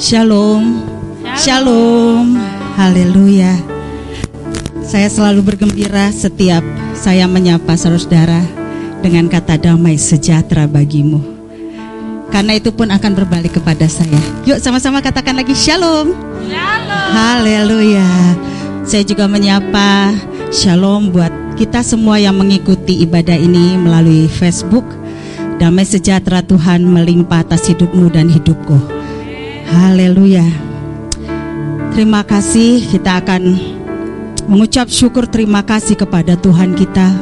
Shalom. Shalom. Haleluya. Saya selalu bergembira setiap saya menyapa saudara dengan kata damai sejahtera bagimu. Karena itu pun akan berbalik kepada saya. Yuk sama-sama katakan lagi shalom. Shalom. Haleluya. Saya juga menyapa shalom buat kita semua yang mengikuti ibadah ini melalui Facebook. Damai sejahtera Tuhan melimpah atas hidupmu dan hidupku. Haleluya. Terima kasih kita akan mengucap syukur terima kasih kepada Tuhan kita.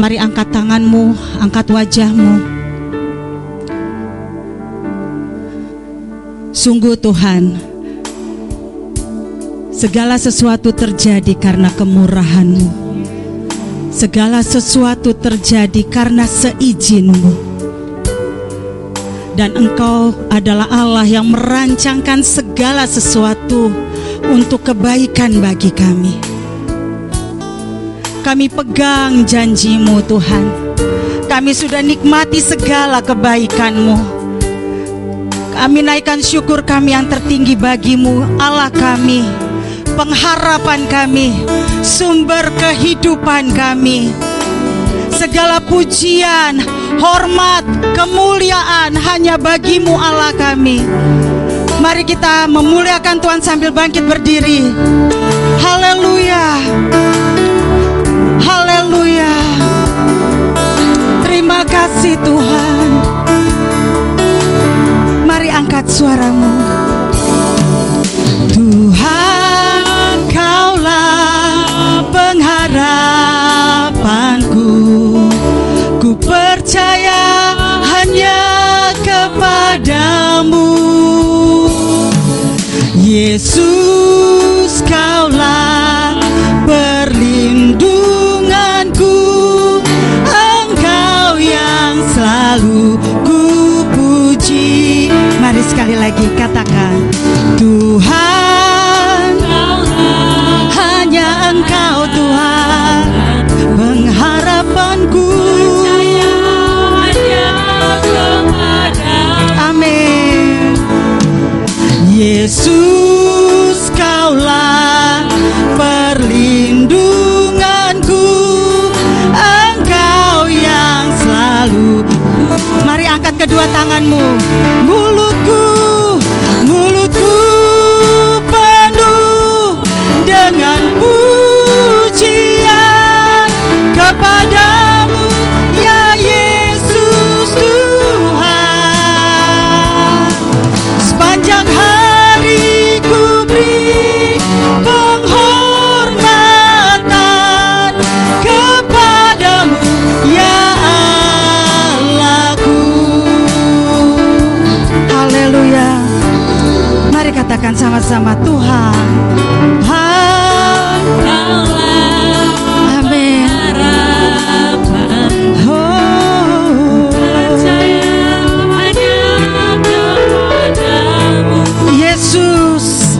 Mari angkat tanganmu, angkat wajahmu. Sungguh Tuhan, segala sesuatu terjadi karena kemurahan-Mu. Segala sesuatu terjadi karena seizin-Mu. Dan Engkau adalah Allah yang merancangkan segala sesuatu untuk kebaikan bagi kami. Kami pegang janjimu Tuhan. Kami sudah nikmati segala kebaikan-Mu. Kami naikkan syukur kami yang tertinggi bagimu, Allah kami, pengharapan kami, sumber kehidupan kami. Segala pujian, hormat, kemuliaan hanya bagimu Allah kami. Mari kita memuliakan Tuhan sambil bangkit berdiri. Haleluya. Haleluya. Terima kasih Tuhan. Mari angkat suaramu. Kepadamu. Yesus, Kaulah perlindunganku. Engkau yang selalu ku puji. Mari sekali lagi katakan Tuhan kedua tanganmu katakan sama-sama Tuhan. Oh. Yesus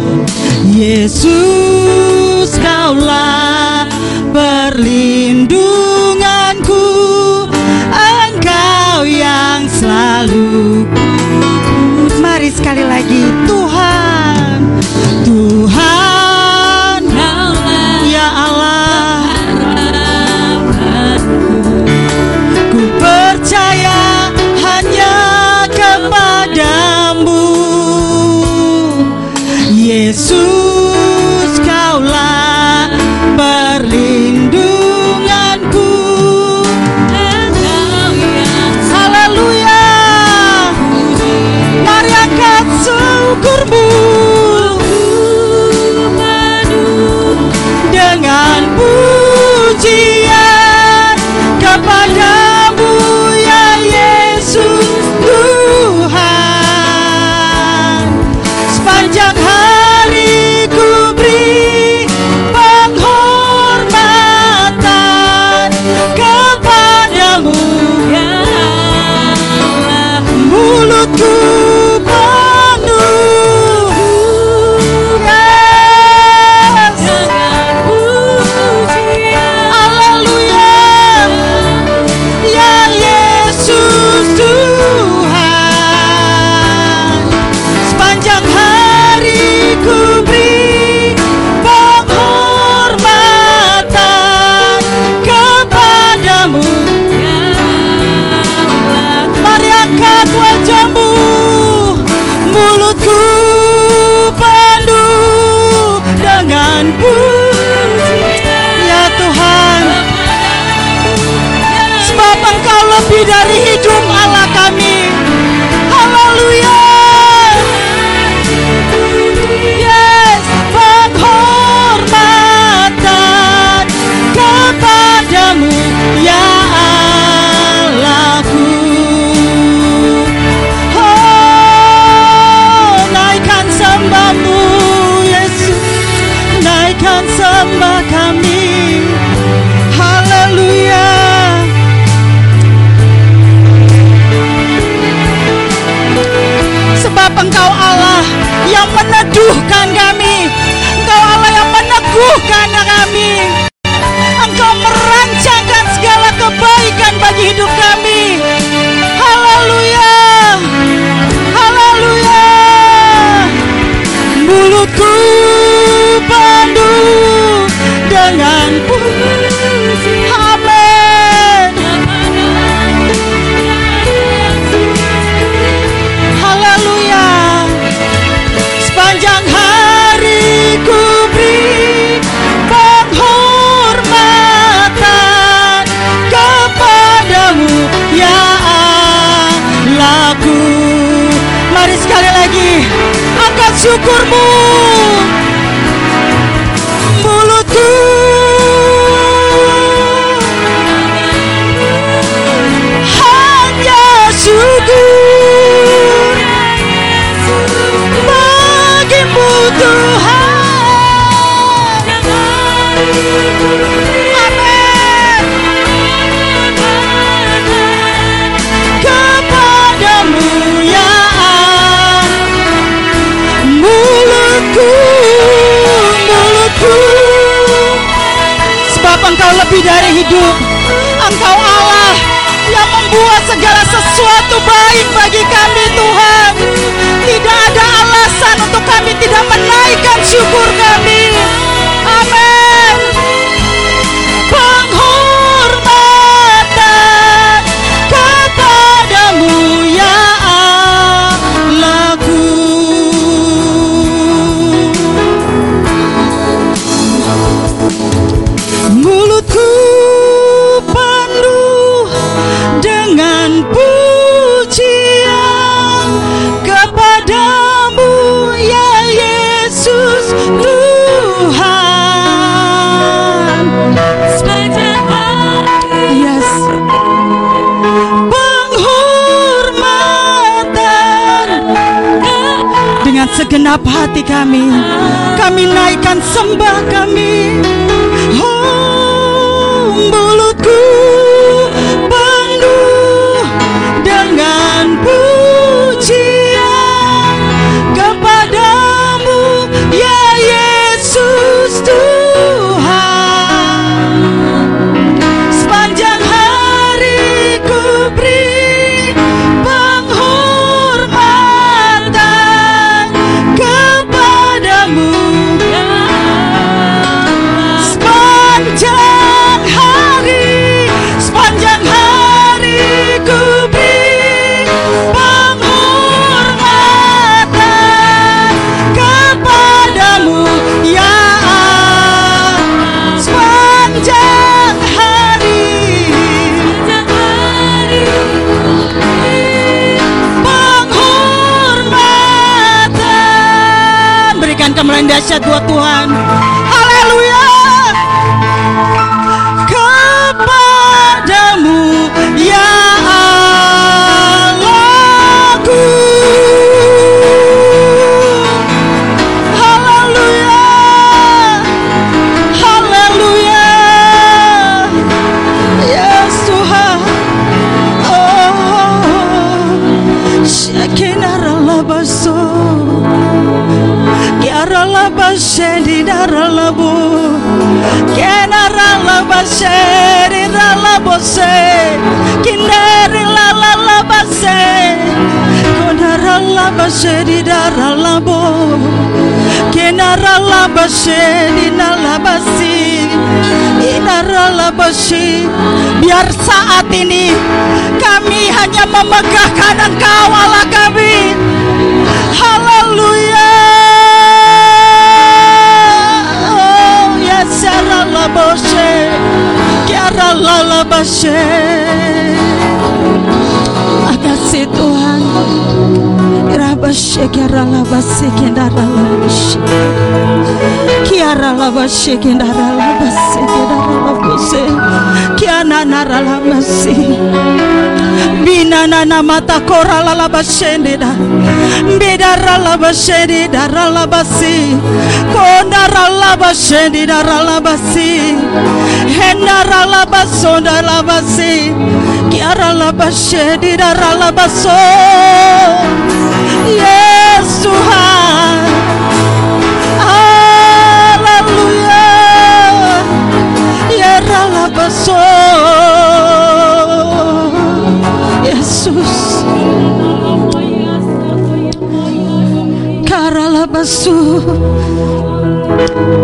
Yesus Yesus syukurmu lebih dari hidup. Engkau Allah yang membuat segala sesuatu baik bagi kami Tuhan. Tidak ada alasan untuk kami tidak menaikkan syukur kami hati kami, kami naikkan sembah kami. Kemuliaan dahsyat buat Tuhan Kenaralabashedi ralabose Kinderi lalalabase Konaralabashedi daralabo Kenaralabashedi nalabasi Inaralabashi Biar saat ini kami hanya memegahkan engkau Allah kami Haleluya Oh ya saralaboshe Kiaralalabashe Makasih Tuhan Rabashe kiaralabase kendaralabashe Kiara lava shekendara lava sekendara lava se Bina nana mata kora la lava shendeda Bidara binanana matakora lalabashendeda mbedaralabashendida ralabasi kondaralabashendida ralabasi hendaralabasonda labasi Yes, Tuhan. Haleluya. Ya ralabaso. Yesus. Karalabasu.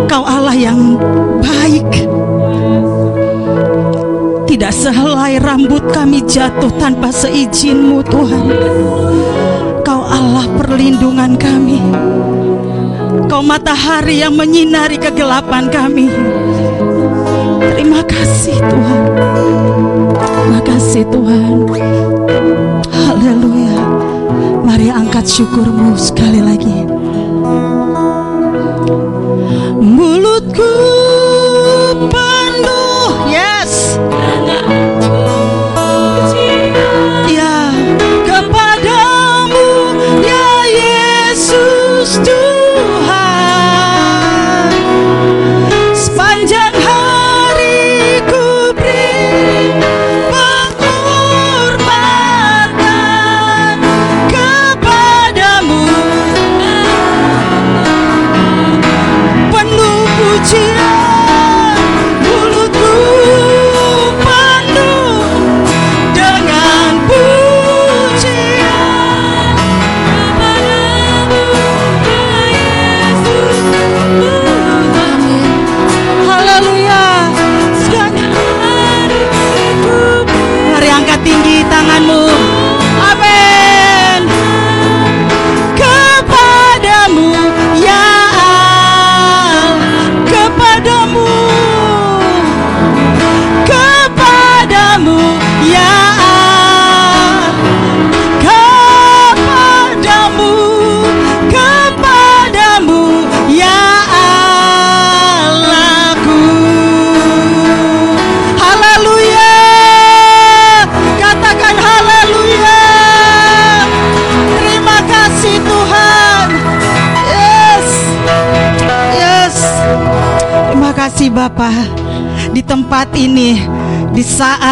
Kau Allah yang baik. Tidak sehelai rambut kami jatuh tanpa seizinmu Tuhan. Kau Allah perlindungan kami. Kau matahari yang menyinari kegelapan kami. Terima kasih Tuhan. Terima kasih Tuhan. Haleluya. Mari angkat syukurmu sekali lagi. Mulutku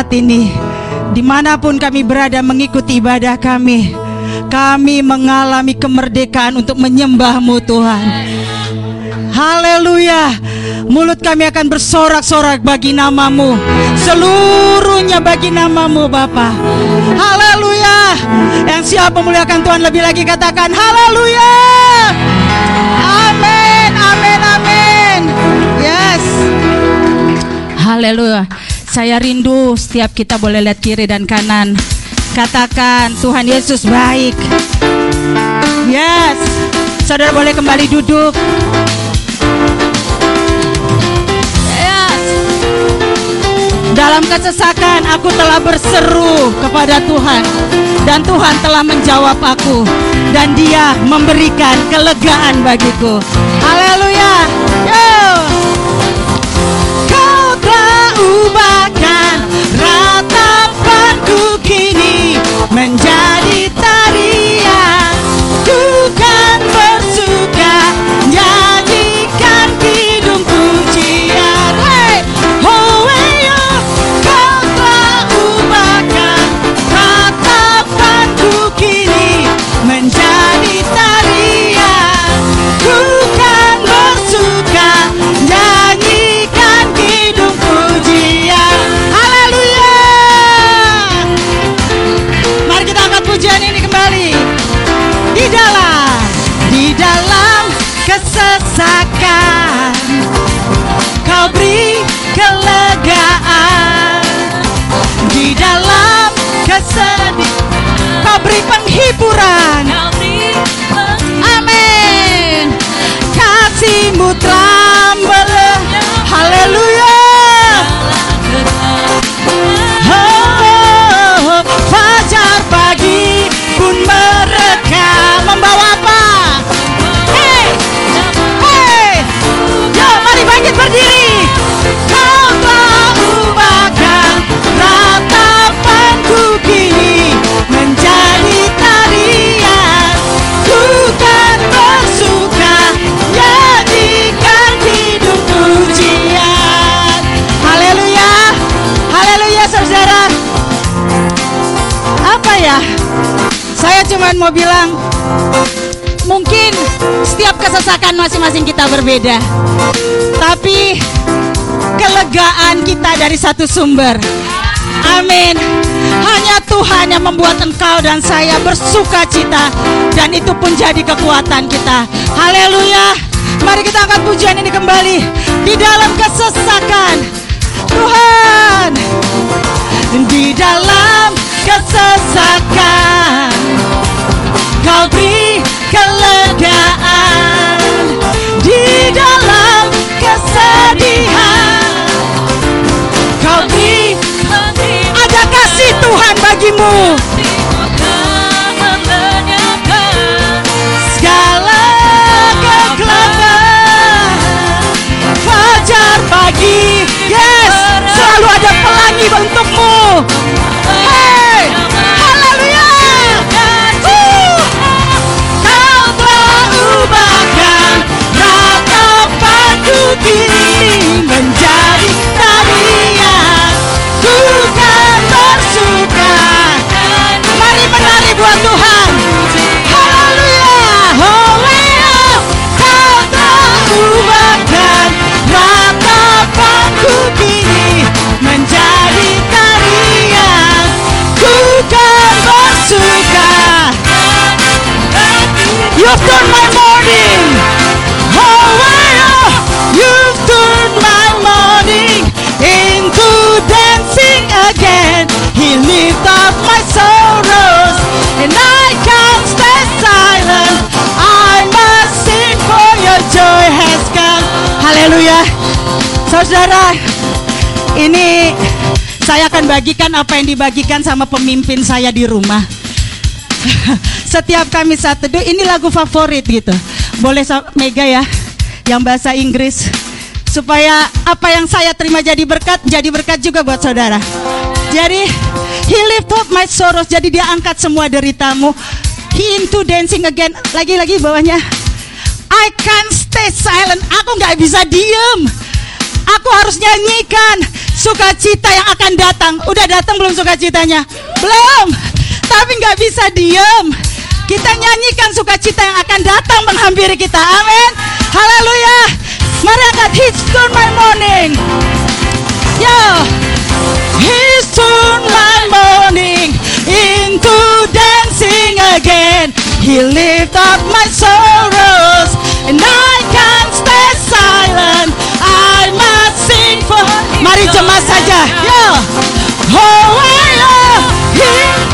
saat ini Di mana pun kami berada mengikuti ibadah kami Kami mengalami kemerdekaan untuk menyembahmu Tuhan. Haleluya. Mulut kami akan bersorak-sorak bagi namamu. Seluruhnya bagi namamu Bapa. Haleluya. Yang siap memuliakan Tuhan lebih lagi katakan Haleluya. Amin Amin Amin. Yes. Haleluya Saya rindu setiap kita boleh lihat kiri dan kanan Katakan Tuhan Yesus baik Yes Saudara boleh kembali duduk Yes. Dalam kesesakan aku telah berseru kepada Tuhan dan Tuhan telah menjawab aku dan dia memberikan kelegaan bagiku. Haleluya. Yo. Kau telah ubahkan ratapanku kini kesedihan kau beri penghiburan. Amin. Kasihmu Mau bilang mungkin setiap kesesakan masing-masing kita berbeda. Tapi kelegaan kita dari satu sumber. Amin. Hanya Tuhan yang membuat engkau dan saya bersuka cita dan itu pun jadi kekuatan kita. Haleluya. Mari kita angkat pujian ini kembali di dalam kesesakan. Tuhan di dalam kesesakan kau beri kelegaan di dalam kesedihan. Kau beri ada kasih Tuhan bagimu. Segala kegelapan fajar pagi yes selalu ada pelangi untukmu You've turned my morning. Oh, I. I must sing for your joy has come. Haleluya. Saudara, ini saya akan bagikan apa yang dibagikan sama pemimpin saya di rumah setiap kami saat teduh ini lagu favorit gitu boleh Mega ya yang bahasa Inggris supaya apa yang saya terima jadi berkat jadi berkat juga buat saudara jadi he lift up my sorrows jadi dia angkat semua deritamu he into dancing again lagi-lagi bawahnya I can't stay silent aku nggak bisa diem Aku harus nyanyikan sukacita yang akan datang. Udah datang belum sukacitanya? Belum. Tapi nggak bisa diem. Kita nyanyikan sukacita yang akan datang menghampiri kita. Amin. Haleluya. Mari angkat hits my morning. Yo. His turn my morning into dancing again. He lift up my sorrows and I can't stay silent. I must sing for Mari cemas saja. Yo. Oh, I love him.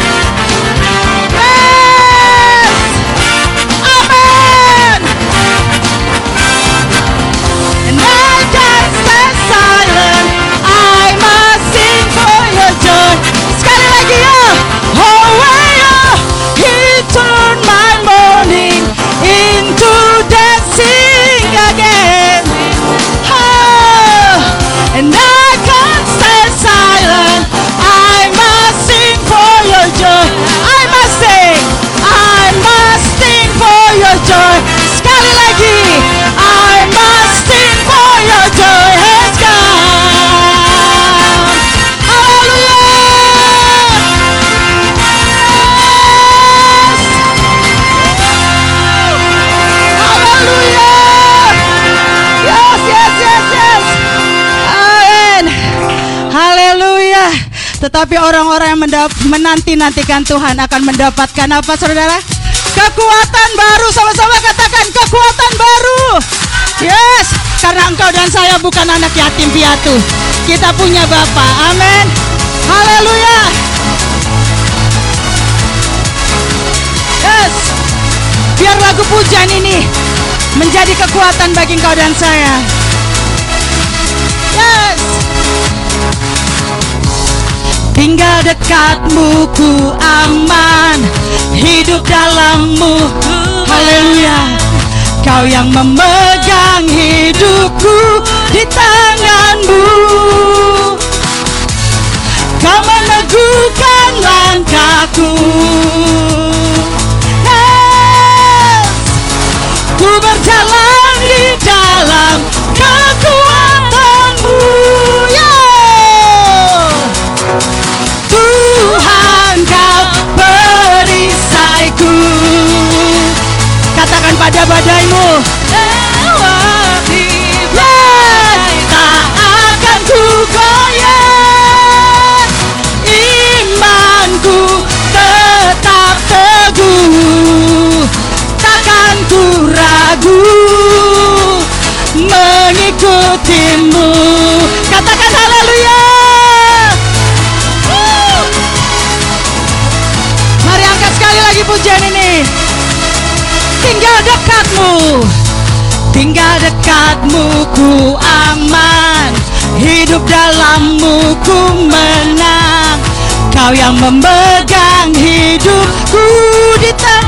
Tetapi orang-orang yang menanti-nantikan Tuhan akan mendapatkan apa saudara? Kekuatan baru. Sama-sama katakan kekuatan baru. Yes. Karena engkau dan saya bukan anak yatim piatu. Kita punya Bapa. Amin. Haleluya. Yes. Biar lagu pujian ini menjadi kekuatan bagi engkau dan saya. Dekatmu ku aman Hidup dalammu. Haleluya. Kau yang memegang hidupku di tanganmu kasihmu Katakan haleluya. Mari angkat sekali lagi pujian ini. Tinggal dekatmu. Tinggal dekatmu ku aman. Hidup dalammu ku menang. Kau yang memegang hidupku di tangan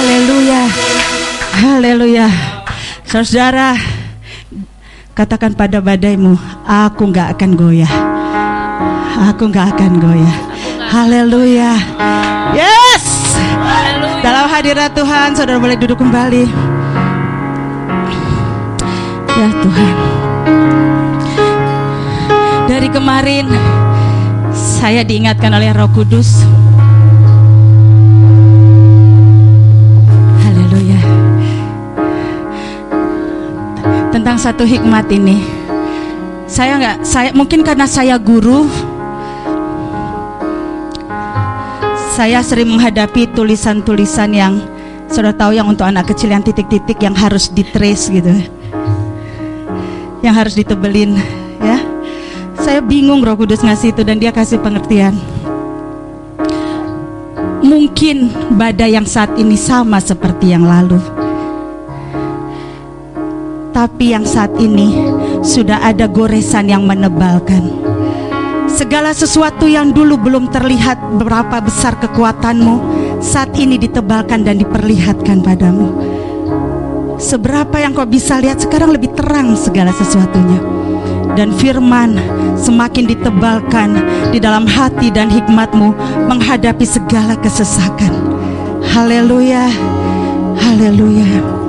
Haleluya. Haleluya. Saudara Katakan pada badaimu Aku nggak akan goyah. Aku nggak akan goyah. Haleluya. Yes. Dalam hadirat Tuhan Saudara boleh duduk kembali. Ya Tuhan. Dari kemarin Saya diingatkan oleh roh kudus Tentang satu hikmat ini. Saya nggak saya Mungkin karena saya guru saya sering menghadapi tulisan-tulisan yang sudah tahu yang untuk anak kecil yang titik-titik yang harus ditrace gitu. Yang harus ditebelin ya. Saya bingung Roh Kudus ngasih itu dan dia kasih pengertian. Mungkin badai yang saat ini sama seperti yang lalu tapi yang saat ini sudah ada goresan yang menebalkan. Segala sesuatu yang dulu belum terlihat berapa besar kekuatanmu Saat ini ditebalkan dan diperlihatkan padamu. Seberapa yang kau bisa lihat sekarang lebih terang segala sesuatunya. Dan firman semakin ditebalkan di dalam hati dan hikmatmu Menghadapi segala kesesakan. Haleluya Haleluya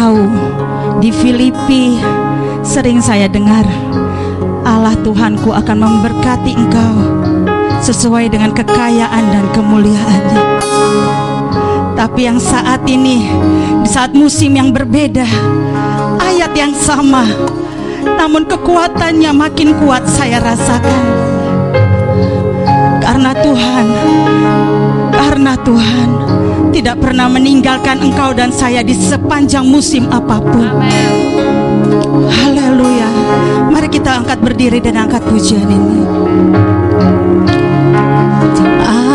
tahu di Filipi sering saya dengar Allah Tuhanku akan memberkati engkau sesuai dengan kekayaan dan kemuliaannya. Tapi yang saat ini di saat musim yang berbeda, ayat yang sama, namun kekuatannya makin kuat saya rasakan. Karena Tuhan, karena Tuhan tidak pernah meninggalkan engkau dan saya di sepanjang musim apa pun. Haleluya. Mari kita angkat berdiri dan angkat pujian ini.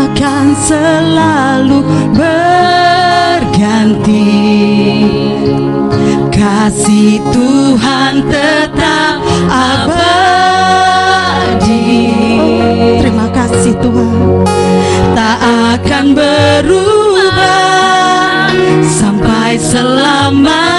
Akan selalu berganti Kasih Tuhan tetap abadi Terima kasih Tuhan Tak akan berubah Sampai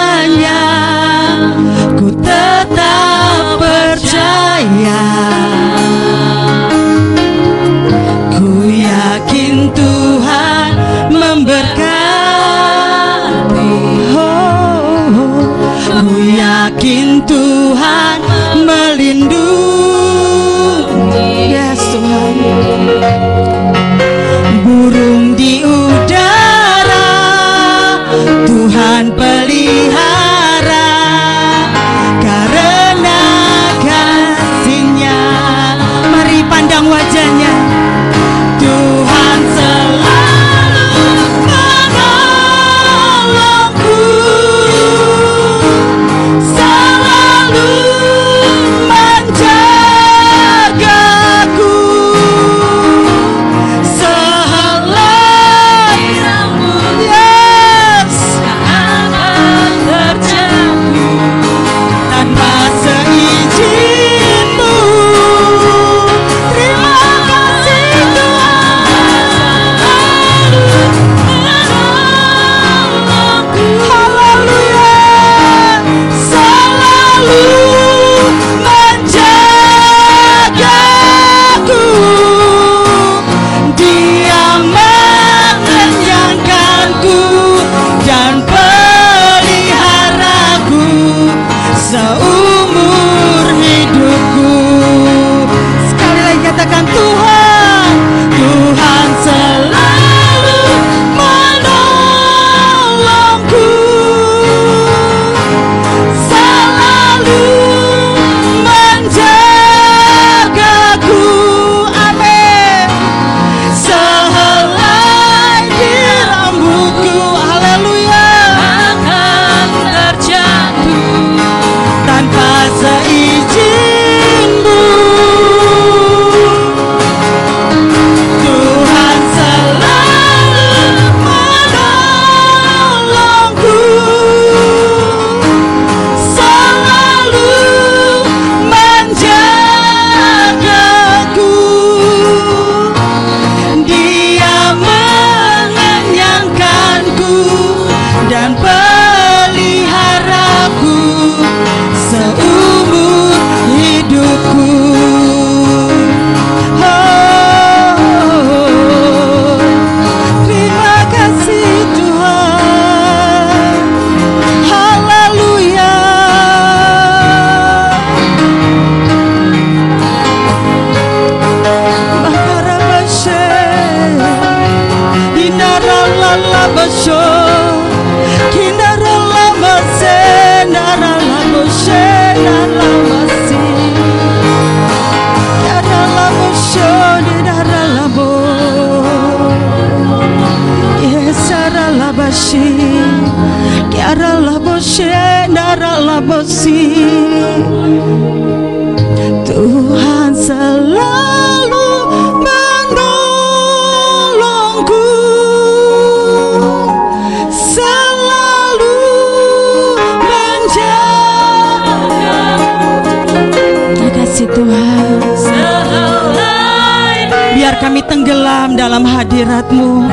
dalam hadiratmu.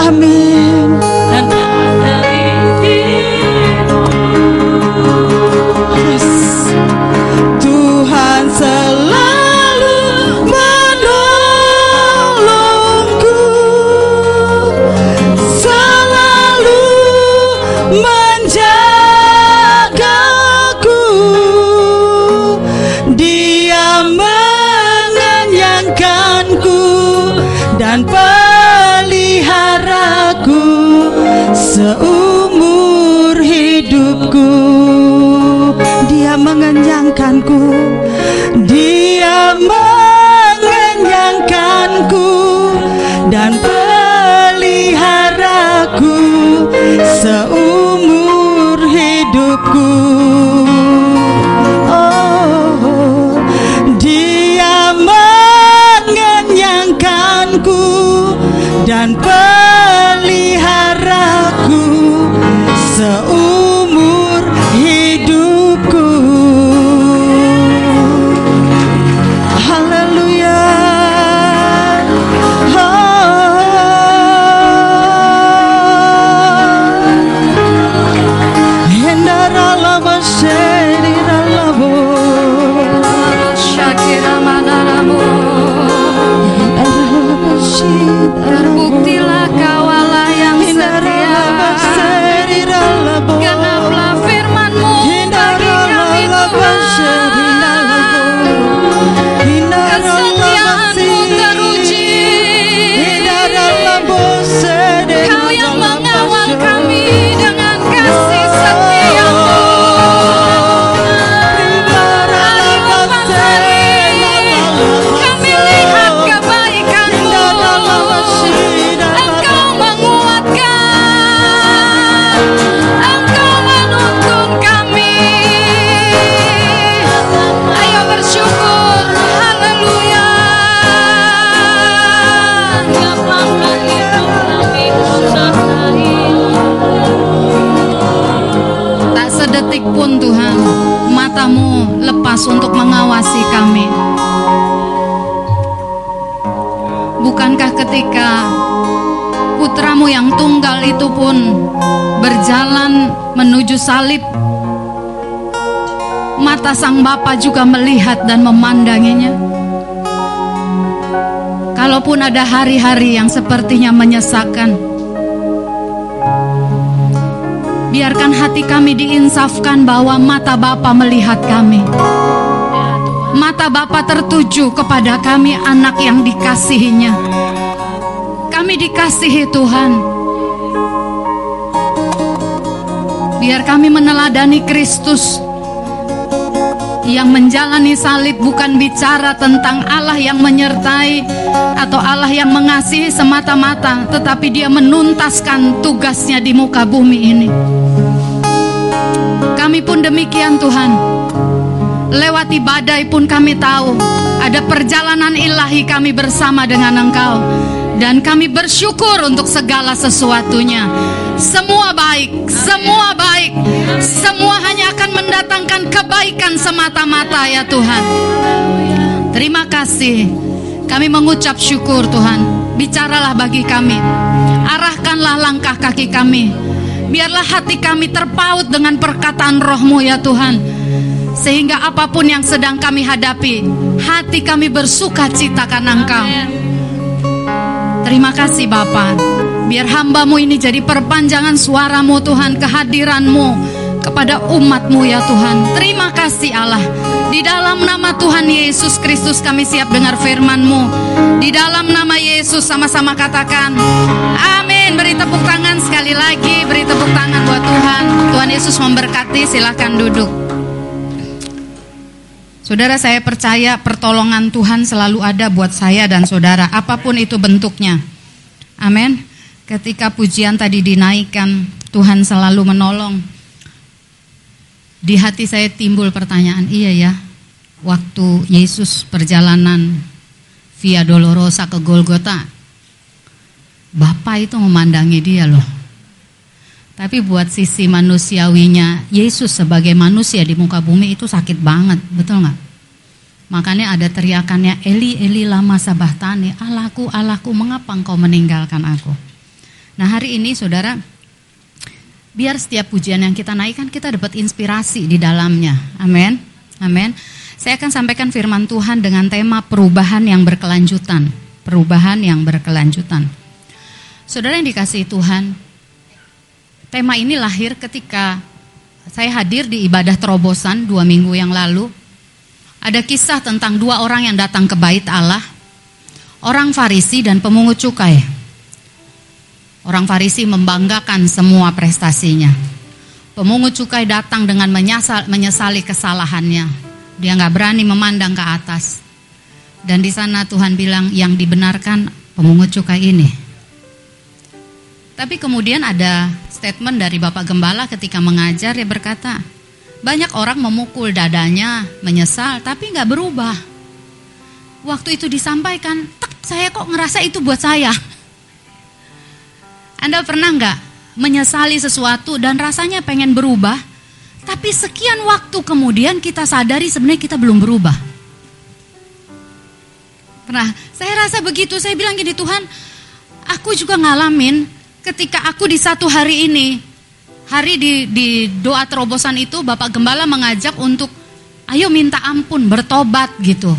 Amin ketika putramu yang tunggal itu pun berjalan menuju salib Mata sang Bapa juga melihat dan memandanginya. Kalaupun ada hari-hari yang sepertinya menyesakan Biarkan hati kami diinsafkan bahwa mata Bapa melihat kami. Mata Bapa tertuju kepada kami anak yang dikasihinya Kami dikasihi Tuhan Biar kami meneladani Kristus yang menjalani salib bukan bicara tentang Allah yang menyertai atau Allah yang mengasihi semata-mata, tetapi Dia menuntaskan tugasnya di muka bumi ini. Kami pun demikian, Tuhan. Lewati badai pun kami tahu ada perjalanan ilahi kami bersama dengan Engkau, dan kami bersyukur untuk segala sesuatunya. Semua baik, semua baik, semua hanya akan mendatangkan kebaikan semata-mata ya Tuhan. Terima kasih. Kami mengucap syukur Tuhan. Bicaralah bagi kami. Arahkanlah langkah kaki kami. Biarlah hati kami terpaut dengan perkataan rohmu ya Tuhan. Sehingga apa pun yang sedang kami hadapi, hati kami bersuka cita karena Engkau. Terima kasih Bapak. Biar hambamu ini jadi perpanjangan suaramu Tuhan, kehadiranmu kepada umatmu ya Tuhan. Terima kasih Allah. Di dalam nama Tuhan Yesus Kristus kami siap dengar firman-Mu. Di dalam nama Yesus sama-sama katakan Amin. Beri tepuk tangan sekali lagi, beri tepuk tangan buat Tuhan. Tuhan Yesus memberkati, silahkan duduk. Saudara saya percaya pertolongan Tuhan selalu ada buat saya dan saudara apa pun itu bentuknya. Amin. Ketika pujian tadi dinaikkan, Tuhan selalu menolong. Di hati saya timbul pertanyaan, iya ya, waktu Yesus perjalanan via Dolorosa ke Golgota, Bapak itu memandangi dia loh. Tapi buat sisi manusiawinya, Yesus sebagai manusia di muka bumi itu sakit banget, betul nggak? Makanya ada teriakannya, Eli, Eli lama sabahtani, Allahku, Allahku, mengapa engkau meninggalkan aku? Nah hari ini saudara, biar setiap pujian yang kita naikkan kita dapat inspirasi di dalamnya. Amin. Amin. Saya akan sampaikan firman Tuhan dengan tema perubahan yang berkelanjutan. Perubahan yang berkelanjutan. Saudara yang dikasihi Tuhan, tema ini lahir ketika saya hadir di ibadah terobosan dua minggu yang lalu. Ada kisah tentang dua orang yang datang ke bait Allah. orang Farisi dan pemungut cukai. Orang Farisi membanggakan semua prestasinya. Pemungut cukai datang dengan menyesal, menyesali kesalahannya. Dia nggak berani memandang ke atas. Dan di sana Tuhan bilang yang dibenarkan pemungut cukai ini. Tapi kemudian ada statement dari Bapak Gembala ketika mengajar dia berkata, banyak orang memukul dadanya, menyesal, tapi nggak berubah. Waktu itu disampaikan, tek, saya kok ngerasa itu buat saya. Anda pernah nggak menyesali sesuatu dan rasanya pengen berubah, tapi sekian waktu kemudian kita sadari sebenarnya kita belum berubah. Pernah, saya rasa begitu, saya bilang gini Tuhan, aku juga ngalamin ketika aku di satu hari ini hari di, di doa terobosan itu Bapak Gembala mengajak untuk ayo minta ampun, bertobat gitu.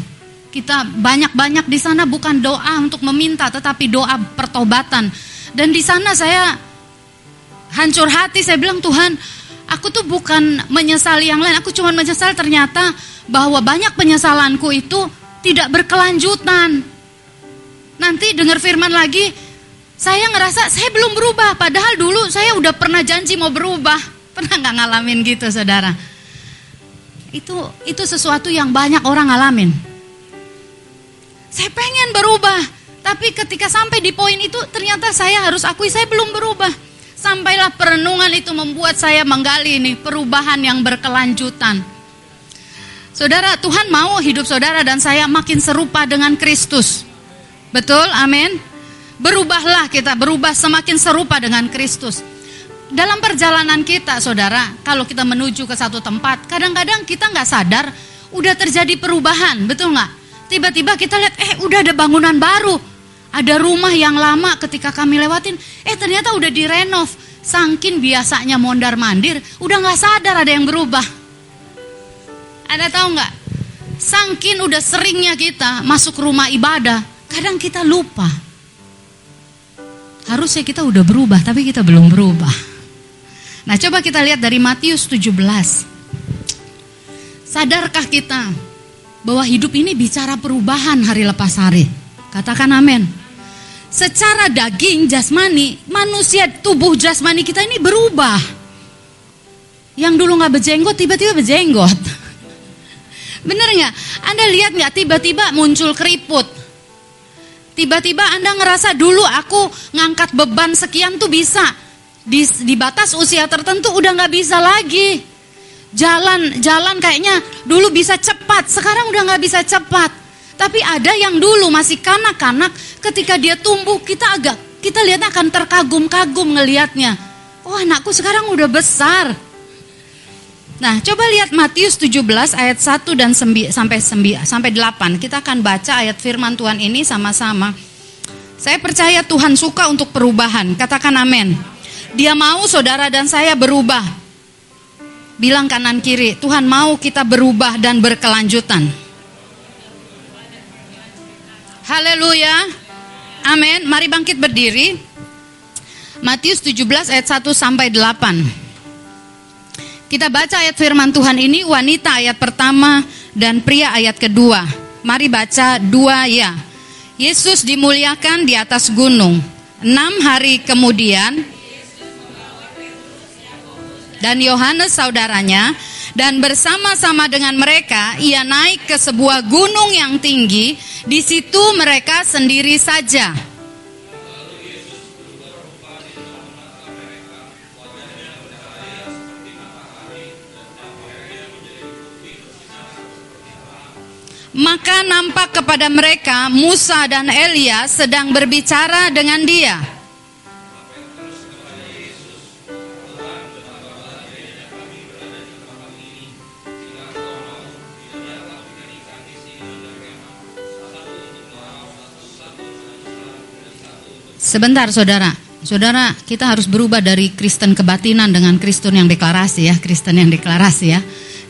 Kita banyak-banyak di sana bukan doa untuk meminta tetapi doa pertobatan. Dan di sana saya hancur hati, saya bilang Tuhan, aku tuh bukan menyesali yang lain, aku cuma menyesal ternyata bahwa banyak penyesalanku itu tidak berkelanjutan. Nanti dengar firman lagi, saya ngerasa saya belum berubah, padahal dulu saya udah pernah janji mau berubah. Pernah nggak ngalamin gitu, saudara? Itu itu sesuatu yang banyak orang ngalamin. Saya pengen berubah, tapi ketika sampai di poin itu ternyata saya harus akui saya belum berubah. Sampailah perenungan itu membuat saya menggali ini perubahan yang berkelanjutan. Saudara, Tuhan mau hidup saudara dan saya makin serupa dengan Kristus. Betul? Amin. Berubahlah kita, berubah semakin serupa dengan Kristus. Dalam perjalanan kita, saudara, kalau kita menuju ke satu tempat, kadang-kadang kita nggak sadar udah terjadi perubahan, betul nggak? Tiba-tiba kita lihat, eh udah ada bangunan baru, ada rumah yang lama ketika kami lewatin, eh ternyata udah direnov. Sangkin biasanya mondar mandir, udah nggak sadar ada yang berubah. Ada tahu nggak? Sangkin udah seringnya kita masuk rumah ibadah, kadang kita lupa Harusnya kita udah berubah, tapi kita belum berubah. Nah, coba kita lihat dari Matius 17. Sadarkah kita bahwa hidup ini bicara perubahan hari lepas hari? Katakan amin. Secara daging jasmani, manusia tubuh jasmani kita ini berubah. Yang dulu nggak berjenggot, tiba-tiba berjenggot. Bener nggak? Anda lihat nggak tiba-tiba muncul keriput, Tiba-tiba Anda ngerasa dulu aku ngangkat beban sekian tuh bisa. Di, di batas usia tertentu udah nggak bisa lagi. Jalan jalan kayaknya dulu bisa cepat, sekarang udah nggak bisa cepat. Tapi ada yang dulu masih kanak-kanak, ketika dia tumbuh kita agak kita lihatnya akan terkagum-kagum ngelihatnya. Oh anakku sekarang udah besar. Nah, coba lihat Matius 17 ayat 1 dan 9, sampai 9, sampai 8. Kita akan baca ayat firman Tuhan ini sama-sama. Saya percaya Tuhan suka untuk perubahan. Katakan amin. Dia mau saudara dan saya berubah. Bilang kanan kiri, Tuhan mau kita berubah dan berkelanjutan. Haleluya. Amin. Mari bangkit berdiri. Matius 17 ayat 1 sampai 8. Kita baca ayat firman Tuhan ini wanita ayat pertama dan pria ayat kedua. Mari baca dua ya. Yesus dimuliakan di atas gunung. Enam hari kemudian dan Yohanes saudaranya dan bersama-sama dengan mereka ia naik ke sebuah gunung yang tinggi. Di situ mereka sendiri saja. Maka nampak kepada mereka Musa dan Elia sedang berbicara dengan dia. Sebentar saudara, saudara kita harus berubah dari Kristen kebatinan dengan Kristen yang deklarasi ya, Kristen yang deklarasi ya.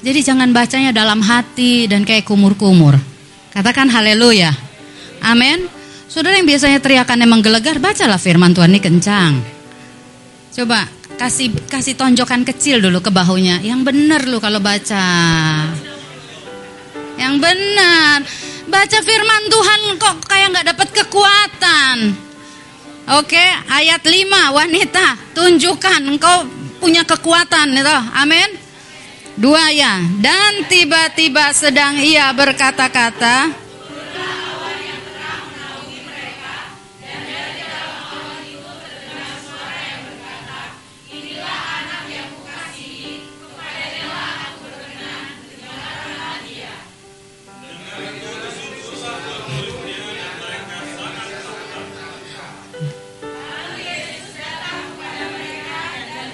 Jadi jangan bacanya dalam hati dan kayak kumur-kumur. Katakan haleluya. Amin. Saudara yang biasanya teriakannya menggelegar, bacalah firman Tuhan ini kencang. Coba kasih kasih tonjokan kecil dulu ke bahunya. Yang benar lu kalau baca. Yang benar. baca firman Tuhan kok kayak nggak dapat kekuatan. Oke, ayat 5 wanita, tunjukkan engkau punya kekuatan itu. Amin. Dua ya. Dan tiba-tiba sedang ia berkata-kata,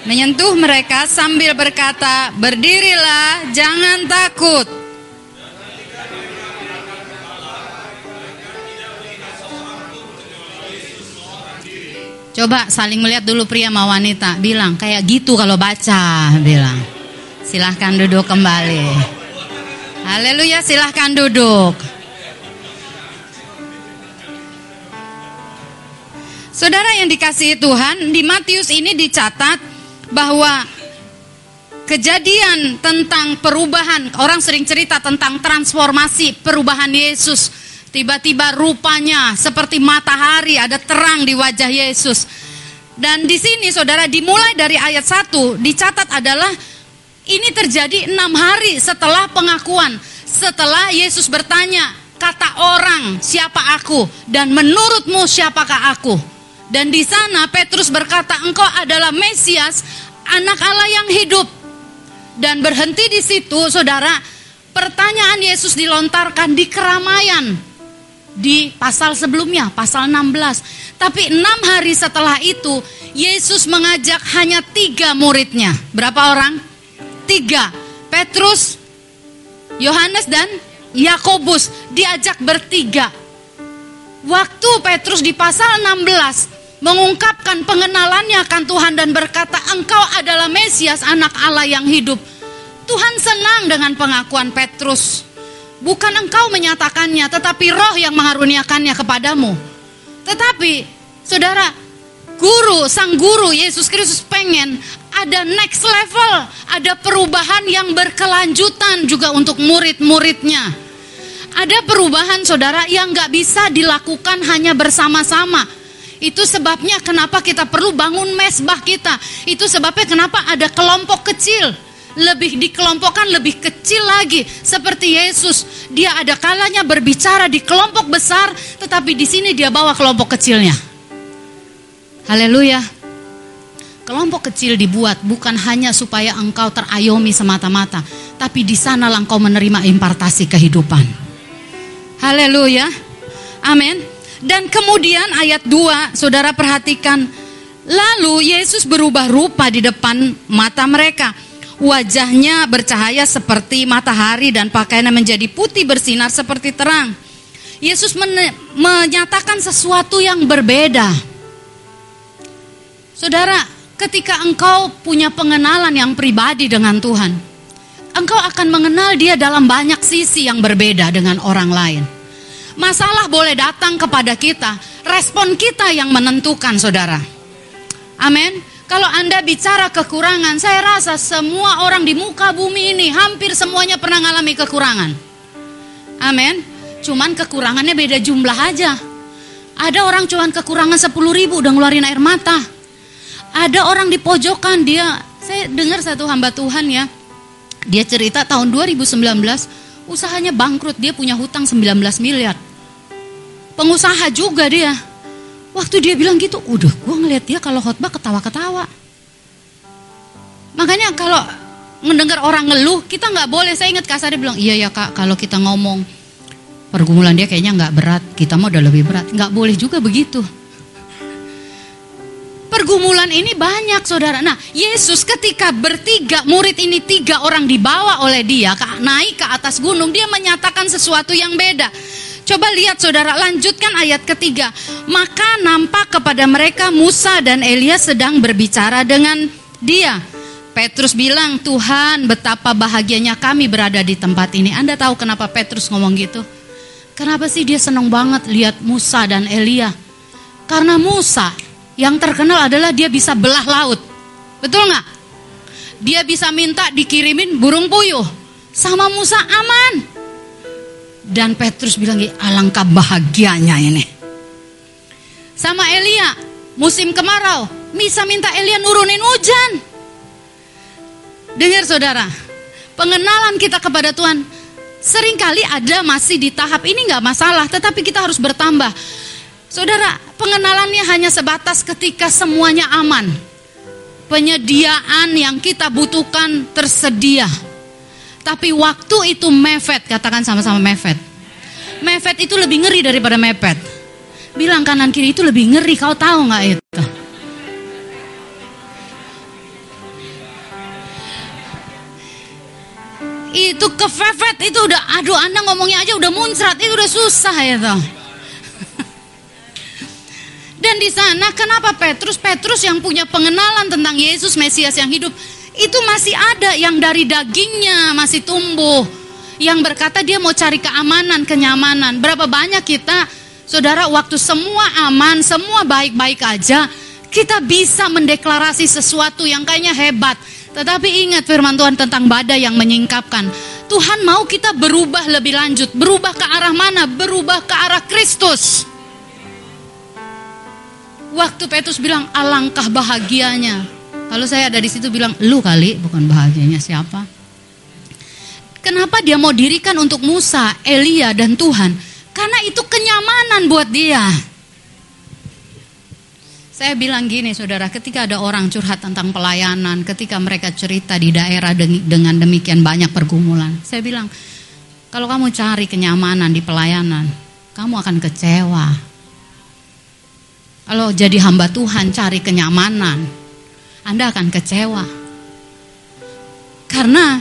menyentuh mereka sambil berkata, "Berdirilah, jangan takut." Coba saling melihat dulu pria sama wanita, bilang kayak gitu kalau baca, bilang. Silahkan duduk kembali. Haleluya, silahkan duduk. Saudara yang dikasihi Tuhan, di Matius ini dicatat bahwa kejadian tentang perubahan, orang sering cerita tentang transformasi perubahan Yesus. Tiba-tiba rupanya seperti matahari ada terang di wajah Yesus. Dan di sini saudara dimulai dari ayat 1 dicatat adalah ini terjadi enam hari setelah pengakuan. Setelah Yesus bertanya, kata orang siapa aku dan menurutmu siapakah aku? Dan di sana Petrus berkata, "Engkau adalah Mesias, anak Allah yang hidup." Dan berhenti di situ, Saudara, pertanyaan Yesus dilontarkan di keramaian di pasal sebelumnya, pasal 16. Tapi enam hari setelah itu, Yesus mengajak hanya tiga muridnya. Berapa orang? Tiga. Petrus, Yohanes dan Yakobus diajak bertiga. Waktu Petrus di pasal 16 mengungkapkan pengenalannya akan Tuhan dan berkata, "Engkau adalah Mesias, anak Allah yang hidup." Tuhan senang dengan pengakuan Petrus. Bukan engkau menyatakannya, tetapi Roh yang mengaruniakannya kepadamu. Tetapi, saudara, guru, sang guru Yesus Kristus pengen ada next level, ada perubahan yang berkelanjutan juga untuk murid-muridnya. Ada perubahan saudara yang gak bisa dilakukan hanya bersama-sama itu sebabnya kenapa kita perlu bangun mesbah kita. Itu sebabnya kenapa ada kelompok kecil. Lebih dikelompokkan lebih kecil lagi. Seperti Yesus. Dia ada kalanya berbicara di kelompok besar. Tetapi di sini dia bawa kelompok kecilnya. Haleluya. Kelompok kecil dibuat bukan hanya supaya engkau terayomi semata-mata. Tapi di sana engkau menerima impartasi kehidupan. Haleluya. Amin. Dan kemudian ayat 2, saudara perhatikan. Lalu Yesus berubah rupa di depan mata mereka. Wajahnya bercahaya seperti matahari dan pakaiannya menjadi putih bersinar seperti terang. Yesus menyatakan sesuatu yang berbeda. Saudara, ketika engkau punya pengenalan yang pribadi dengan Tuhan, engkau akan mengenal Dia dalam banyak sisi yang berbeda dengan orang lain. Masalah boleh datang kepada kita, respon kita yang menentukan, saudara. Amin. Kalau Anda bicara kekurangan, saya rasa semua orang di muka bumi ini hampir semuanya pernah mengalami kekurangan. Amin. Cuman kekurangannya beda jumlah aja. Ada orang cuman kekurangan 10 ribu udah ngeluarin air mata. Ada orang di pojokan dia, saya dengar satu hamba Tuhan ya. Dia cerita tahun 2019 usahanya bangkrut, dia punya hutang 19 miliar pengusaha juga dia. Waktu dia bilang gitu, udah gue ngeliat dia kalau khotbah ketawa-ketawa. Makanya kalau mendengar orang ngeluh, kita nggak boleh. Saya ingat kasar dia bilang, iya ya kak, kalau kita ngomong pergumulan dia kayaknya nggak berat, kita mau udah lebih berat. Nggak boleh juga begitu. Pergumulan ini banyak saudara. Nah Yesus ketika bertiga murid ini tiga orang dibawa oleh dia naik ke atas gunung, dia menyatakan sesuatu yang beda. Coba lihat saudara, lanjutkan ayat ketiga. Maka nampak kepada mereka Musa dan Elia sedang berbicara dengan dia. Petrus bilang, Tuhan betapa bahagianya kami berada di tempat ini. Anda tahu kenapa Petrus ngomong gitu? Kenapa sih dia senang banget lihat Musa dan Elia? Karena Musa yang terkenal adalah dia bisa belah laut. Betul nggak? Dia bisa minta dikirimin burung puyuh. Sama Musa aman. Dan Petrus bilang, alangkah bahagianya ini. Sama Elia, musim kemarau, bisa minta Elia nurunin hujan. Dengar saudara, pengenalan kita kepada Tuhan sering kali ada masih di tahap ini nggak masalah, tetapi kita harus bertambah. Saudara, pengenalannya hanya sebatas ketika semuanya aman. Penyediaan yang kita butuhkan tersedia. Tapi waktu itu mepet, katakan sama-sama mepet. Mepet itu lebih ngeri daripada mepet. Bilang kanan kiri itu lebih ngeri, kau tahu nggak itu? Itu kefefet itu udah, aduh anda ngomongnya aja udah muncrat, itu udah susah ya. Dan di sana kenapa Petrus? Petrus yang punya pengenalan tentang Yesus Mesias yang hidup itu masih ada yang dari dagingnya masih tumbuh. Yang berkata dia mau cari keamanan, kenyamanan. Berapa banyak kita Saudara waktu semua aman, semua baik-baik aja, kita bisa mendeklarasi sesuatu yang kayaknya hebat. Tetapi ingat firman Tuhan tentang badai yang menyingkapkan. Tuhan mau kita berubah lebih lanjut. Berubah ke arah mana? Berubah ke arah Kristus. Waktu Petrus bilang alangkah bahagianya. Kalau saya ada di situ bilang lu kali bukan bahagianya siapa? Kenapa dia mau dirikan untuk Musa, Elia dan Tuhan? Karena itu kenyamanan buat dia. Saya bilang gini saudara, ketika ada orang curhat tentang pelayanan, ketika mereka cerita di daerah dengan demikian banyak pergumulan, saya bilang, kalau kamu cari kenyamanan di pelayanan, kamu akan kecewa. Kalau jadi hamba Tuhan cari kenyamanan, Anda akan kecewa. Karena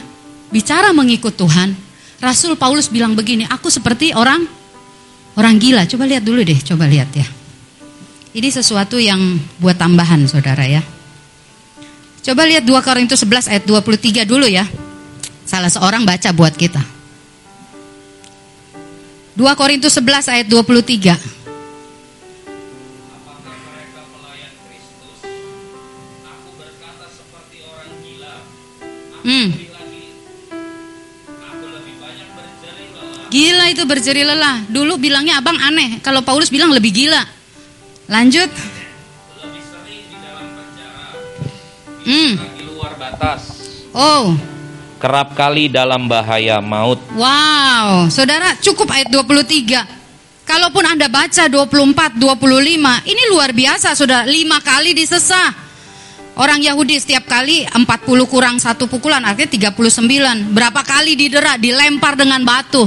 bicara mengikut Tuhan, Rasul Paulus bilang begini, aku seperti orang orang gila. Coba lihat dulu deh, coba lihat ya. Ini sesuatu yang buat tambahan saudara ya. Coba lihat 2 Korintus 11 ayat 23 dulu ya. Salah seorang baca buat kita. 2 Korintus 11 ayat 23. Hmm. Gila itu berjeri lelah. Dulu bilangnya abang aneh. Kalau Paulus bilang lebih gila. Lanjut. Hmm. Luar batas. Oh. Kerap kali dalam bahaya maut. Wow, saudara cukup ayat 23. Kalaupun Anda baca 24, 25, ini luar biasa saudara. Lima kali disesah. Orang Yahudi setiap kali 40 kurang satu pukulan artinya 39. Berapa kali didera, dilempar dengan batu.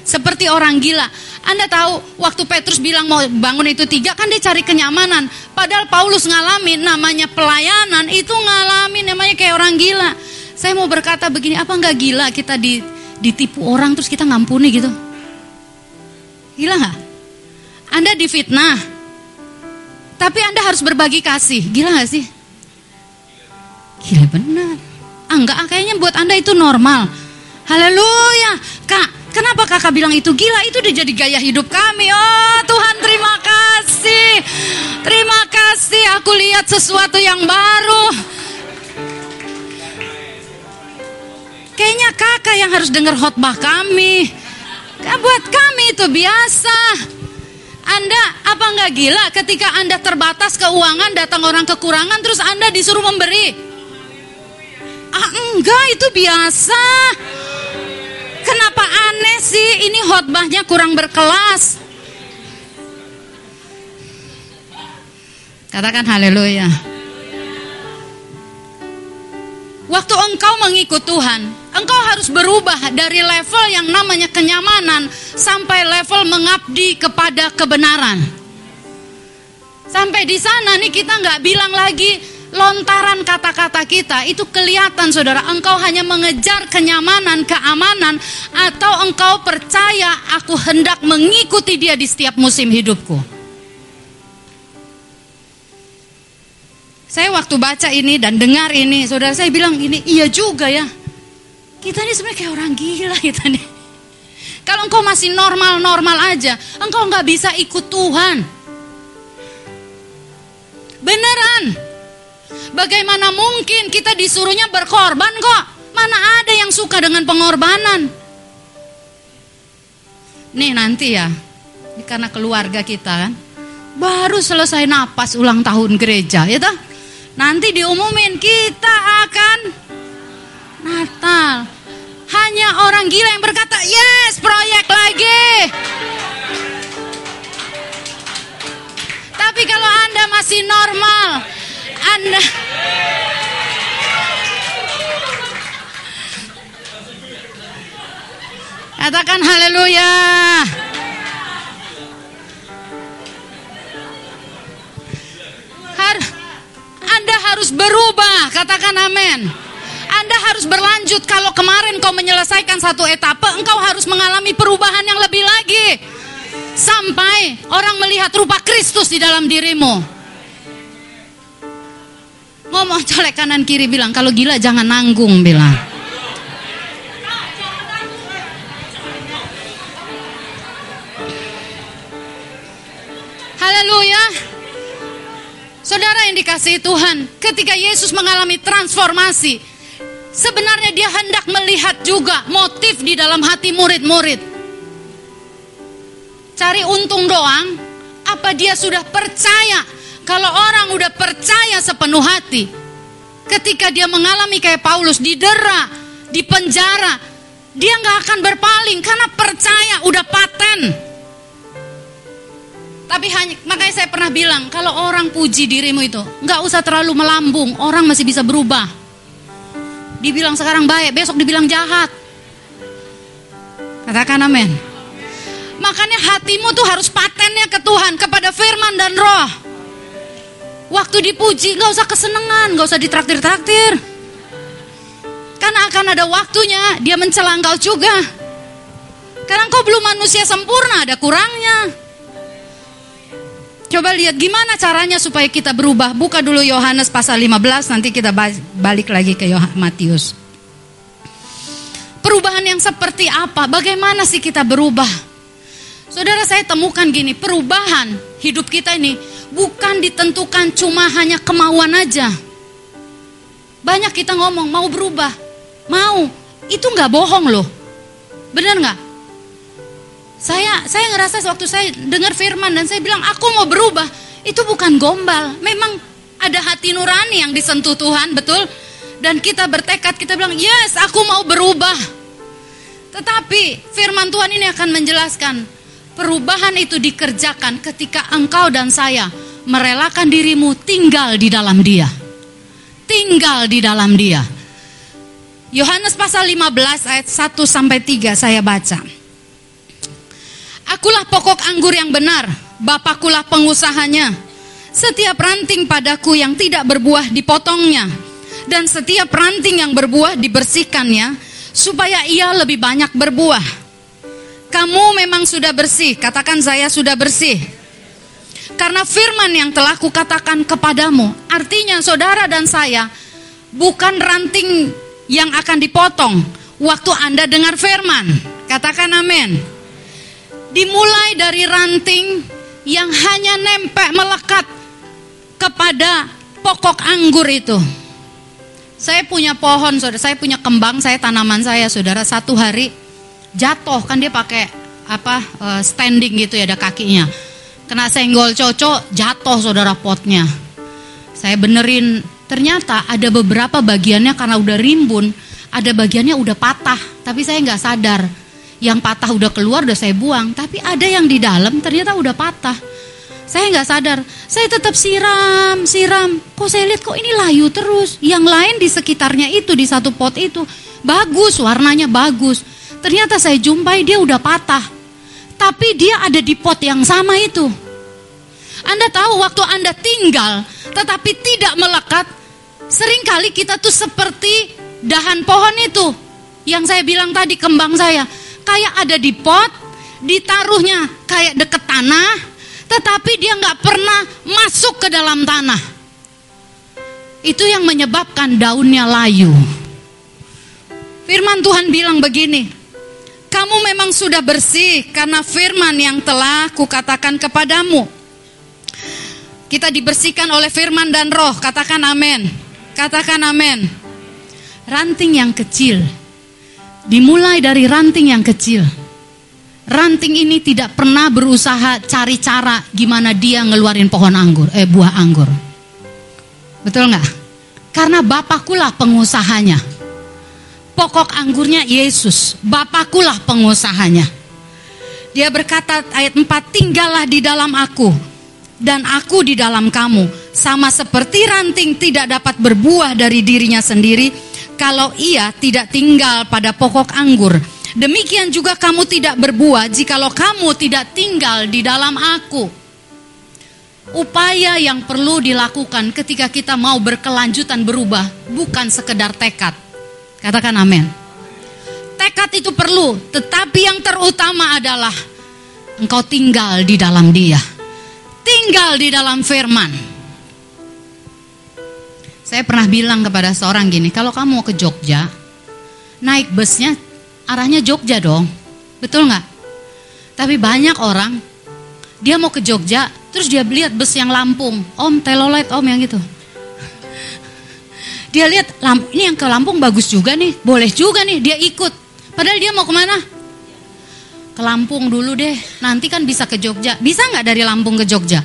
Seperti orang gila. Anda tahu waktu Petrus bilang mau bangun itu tiga kan dia cari kenyamanan. Padahal Paulus ngalamin namanya pelayanan itu ngalamin namanya kayak orang gila. Saya mau berkata begini, apa nggak gila kita di, ditipu orang terus kita ngampuni gitu? Gila nggak? Anda difitnah, tapi Anda harus berbagi kasih. Gila nggak sih? Gila benar. Ah, enggak, ah, kayaknya buat Anda itu normal. Haleluya. Kak, kenapa kakak bilang itu gila? Itu udah jadi gaya hidup kami. Oh Tuhan terima kasih. Terima kasih aku lihat sesuatu yang baru. Kayaknya kakak yang harus dengar khotbah kami. Buat kami itu biasa. Anda apa enggak gila ketika Anda terbatas keuangan datang orang kekurangan terus Anda disuruh memberi? Ah enggak itu biasa. Kenapa aneh sih? Ini khotbahnya kurang berkelas. Katakan haleluya. Waktu engkau mengikut Tuhan, engkau harus berubah dari level yang namanya kenyamanan sampai level mengabdi kepada kebenaran. Sampai di sana nih kita nggak bilang lagi lontaran kata-kata kita itu kelihatan saudara engkau hanya mengejar kenyamanan, keamanan atau engkau percaya aku hendak mengikuti dia di setiap musim hidupku. Saya waktu baca ini dan dengar ini, saudara saya bilang ini iya juga ya. Kita ini sebenarnya kayak orang gila kita nih. Kalau engkau masih normal-normal aja, engkau nggak bisa ikut Tuhan. Beneran, Bagaimana mungkin kita disuruhnya berkorban kok? Mana ada yang suka dengan pengorbanan? nih nanti ya, ini karena keluarga kita kan, baru selesai napas ulang tahun gereja, ya toh? Nanti diumumin kita akan Natal. Hanya orang gila yang berkata, yes proyek lagi. Tapi kalau Anda masih normal, Anda Katakan haleluya. Har Anda harus berubah, katakan amin. Anda harus berlanjut kalau kemarin kau menyelesaikan satu etape, engkau harus mengalami perubahan yang lebih lagi. Sampai orang melihat rupa Kristus di dalam dirimu. Ngomong colek kanan kiri bilang, kalau gila jangan nanggung bilang. Haleluya. Saudara yang dikasihi Tuhan, ketika Yesus mengalami transformasi, sebenarnya dia hendak melihat juga motif di dalam hati murid-murid. Cari untung doang, apa dia sudah percaya? Kalau orang udah percaya sepenuh hati, ketika dia mengalami kayak Paulus didera, di penjara, dia nggak akan berpaling karena percaya udah paten. Tapi hanya makanya saya pernah bilang kalau orang puji dirimu itu nggak usah terlalu melambung, orang masih bisa berubah. Dibilang sekarang baik, besok dibilang jahat. Katakan amin. Makanya hatimu tuh harus patennya ke Tuhan kepada firman dan roh. Waktu dipuji nggak usah kesenangan, nggak usah ditraktir-traktir. Karena akan ada waktunya dia mencela engkau juga. Karena kau belum manusia sempurna, ada kurangnya. Coba lihat gimana caranya supaya kita berubah. Buka dulu Yohanes pasal 15, nanti kita balik lagi ke Matius. Perubahan yang seperti apa? Bagaimana sih kita berubah? Saudara saya temukan gini, perubahan hidup kita ini bukan ditentukan cuma hanya kemauan aja. Banyak kita ngomong mau berubah, mau, itu nggak bohong loh. Bener nggak? Saya saya ngerasa waktu saya dengar firman dan saya bilang aku mau berubah, itu bukan gombal. Memang ada hati nurani yang disentuh Tuhan, betul? Dan kita bertekad, kita bilang, "Yes, aku mau berubah." Tetapi firman Tuhan ini akan menjelaskan perubahan itu dikerjakan ketika engkau dan saya merelakan dirimu tinggal di dalam Dia. Tinggal di dalam Dia. Yohanes pasal 15 ayat 1 sampai 3 saya baca. Akulah pokok anggur yang benar, Bapakulah pengusahanya. Setiap ranting padaku yang tidak berbuah dipotongnya, dan setiap ranting yang berbuah dibersihkannya, supaya ia lebih banyak berbuah. Kamu memang sudah bersih, katakan saya sudah bersih. Karena firman yang telah kukatakan kepadamu, artinya saudara dan saya bukan ranting yang akan dipotong waktu Anda dengar firman. Katakan amin dimulai dari ranting yang hanya nempel melekat kepada pokok anggur itu. Saya punya pohon, saudara. Saya punya kembang, saya tanaman saya, saudara. Satu hari jatuh kan dia pakai apa eh, standing gitu ya ada kakinya. Kena senggol cocok, jatuh saudara potnya. Saya benerin, ternyata ada beberapa bagiannya karena udah rimbun, ada bagiannya udah patah, tapi saya nggak sadar. Yang patah udah keluar udah saya buang. Tapi ada yang di dalam ternyata udah patah. Saya nggak sadar. Saya tetap siram siram. Kok saya lihat kok ini layu terus? Yang lain di sekitarnya itu di satu pot itu bagus warnanya bagus ternyata saya jumpai dia udah patah tapi dia ada di pot yang sama itu anda tahu waktu Anda tinggal tetapi tidak melekat sering kali kita tuh seperti dahan pohon itu yang saya bilang tadi kembang saya kayak ada di pot, ditaruhnya kayak deket tanah, tetapi dia nggak pernah masuk ke dalam tanah. Itu yang menyebabkan daunnya layu. Firman Tuhan bilang begini, kamu memang sudah bersih karena firman yang telah kukatakan kepadamu. Kita dibersihkan oleh firman dan roh, katakan amin. Katakan amin. Ranting yang kecil Dimulai dari ranting yang kecil. ranting ini tidak pernah berusaha cari cara gimana dia ngeluarin pohon anggur, eh buah anggur. Betul nggak? Karena Bapakkulah pengusahanya. Pokok anggurnya Yesus, Bapakkulah pengusahanya. Dia berkata ayat 4, tinggallah di dalam aku dan aku di dalam kamu. Sama seperti ranting tidak dapat berbuah dari dirinya sendiri kalau ia tidak tinggal pada pokok anggur. Demikian juga kamu tidak berbuah jikalau kamu tidak tinggal di dalam aku. Upaya yang perlu dilakukan ketika kita mau berkelanjutan berubah bukan sekedar tekad. Katakan amin. Tekad itu perlu, tetapi yang terutama adalah engkau tinggal di dalam Dia. Tinggal di dalam firman. Saya pernah bilang kepada seorang gini, kalau kamu mau ke Jogja, naik busnya arahnya Jogja dong. Betul nggak? Tapi banyak orang dia mau ke Jogja, terus dia lihat bus yang Lampung, Om telolet Om yang gitu. Dia lihat ini yang ke Lampung bagus juga nih, boleh juga nih, dia ikut. Padahal dia mau ke mana? Ke Lampung dulu deh, nanti kan bisa ke Jogja. Bisa nggak dari Lampung ke Jogja?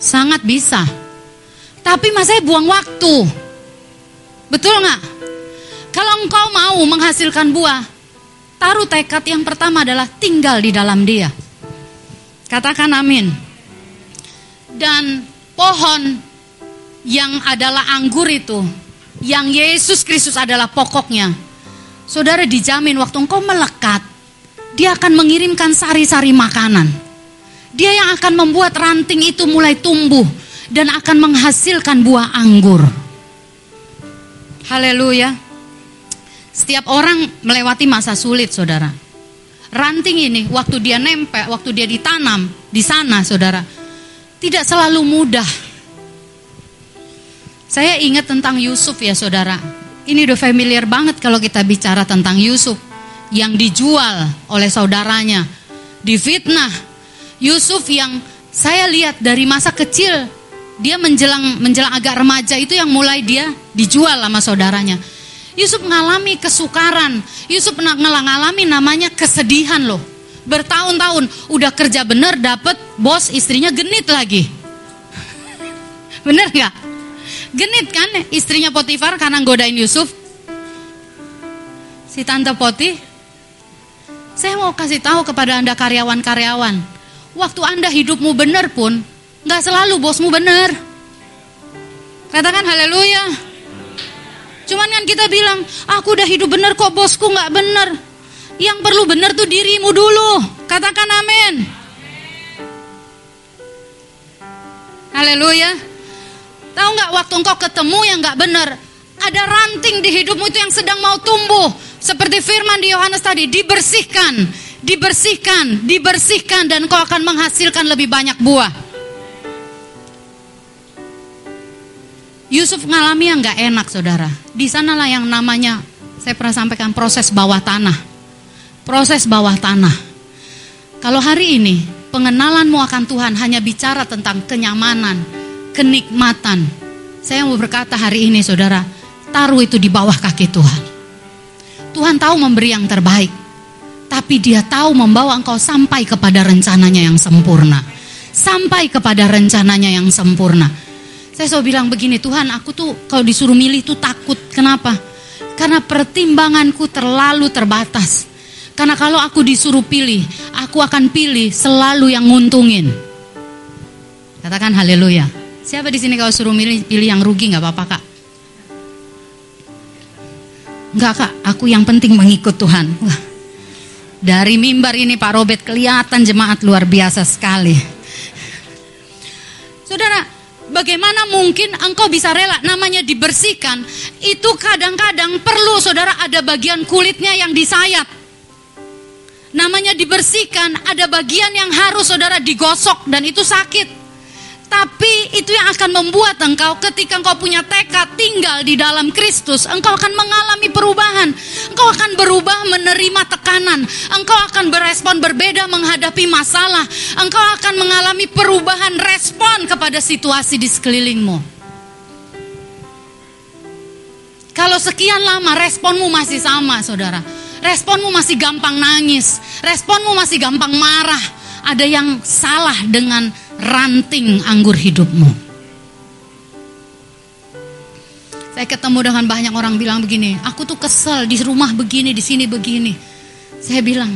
Sangat bisa. Tapi mas saya buang waktu. Betul nggak? Kalau engkau mau menghasilkan buah, taruh tekad yang pertama adalah tinggal di dalam dia. Katakan amin. Dan pohon yang adalah anggur itu, yang Yesus Kristus adalah pokoknya. Saudara dijamin waktu engkau melekat, dia akan mengirimkan sari-sari makanan. Dia yang akan membuat ranting itu mulai tumbuh dan akan menghasilkan buah anggur. Haleluya. Setiap orang melewati masa sulit, saudara. Ranting ini, waktu dia nempel, waktu dia ditanam di sana, saudara, tidak selalu mudah. Saya ingat tentang Yusuf ya, saudara. Ini udah familiar banget kalau kita bicara tentang Yusuf yang dijual oleh saudaranya, difitnah. Yusuf yang saya lihat dari masa kecil dia menjelang menjelang agak remaja itu yang mulai dia dijual sama saudaranya. Yusuf mengalami kesukaran, Yusuf mengalami namanya kesedihan loh. Bertahun-tahun udah kerja bener dapet bos istrinya genit lagi. Bener nggak? Genit kan istrinya Potifar karena godain Yusuf. Si tante Poti, saya mau kasih tahu kepada anda karyawan-karyawan, waktu anda hidupmu bener pun Nggak selalu bosmu benar. Katakan haleluya. Cuman kan kita bilang, aku udah hidup benar kok bosku nggak benar. Yang perlu benar tuh dirimu dulu. Katakan amin. Haleluya. Tahu nggak waktu engkau ketemu yang nggak benar, ada ranting di hidupmu itu yang sedang mau tumbuh. Seperti firman di Yohanes tadi, dibersihkan, dibersihkan, dibersihkan dan kau akan menghasilkan lebih banyak buah. Yusuf ngalami yang nggak enak saudara. Di sanalah yang namanya saya pernah sampaikan proses bawah tanah. Proses bawah tanah. Kalau hari ini pengenalanmu akan Tuhan hanya bicara tentang kenyamanan, kenikmatan. Saya mau berkata hari ini saudara, taruh itu di bawah kaki Tuhan. Tuhan tahu memberi yang terbaik. Tapi dia tahu membawa engkau sampai kepada rencananya yang sempurna. Sampai kepada rencananya yang sempurna. Saya selalu bilang begini, Tuhan aku tuh kalau disuruh milih tuh takut. Kenapa? Karena pertimbanganku terlalu terbatas. Karena kalau aku disuruh pilih, aku akan pilih selalu yang nguntungin. Katakan haleluya. Siapa di sini kalau suruh milih pilih yang rugi nggak apa-apa kak? Enggak kak, aku yang penting mengikut Tuhan. Wah, dari mimbar ini Pak Robert kelihatan jemaat luar biasa sekali. Saudara, Bagaimana mungkin engkau bisa rela namanya dibersihkan? Itu kadang-kadang perlu saudara ada bagian kulitnya yang disayat. Namanya dibersihkan, ada bagian yang harus saudara digosok dan itu sakit. Tapi itu yang akan membuat engkau ketika engkau punya tekad tinggal di dalam Kristus, engkau akan mengalami perubahan. Engkau akan berubah menerima tekanan. Engkau akan berespon berbeda menghadapi masalah. Engkau akan mengalami perubahan respon kepada situasi di sekelilingmu. Kalau sekian lama responmu masih sama, saudara. Responmu masih gampang nangis, responmu masih gampang marah. Ada yang salah dengan ranting anggur hidupmu. Saya ketemu dengan banyak orang bilang begini, aku tuh kesel di rumah begini, di sini begini. Saya bilang,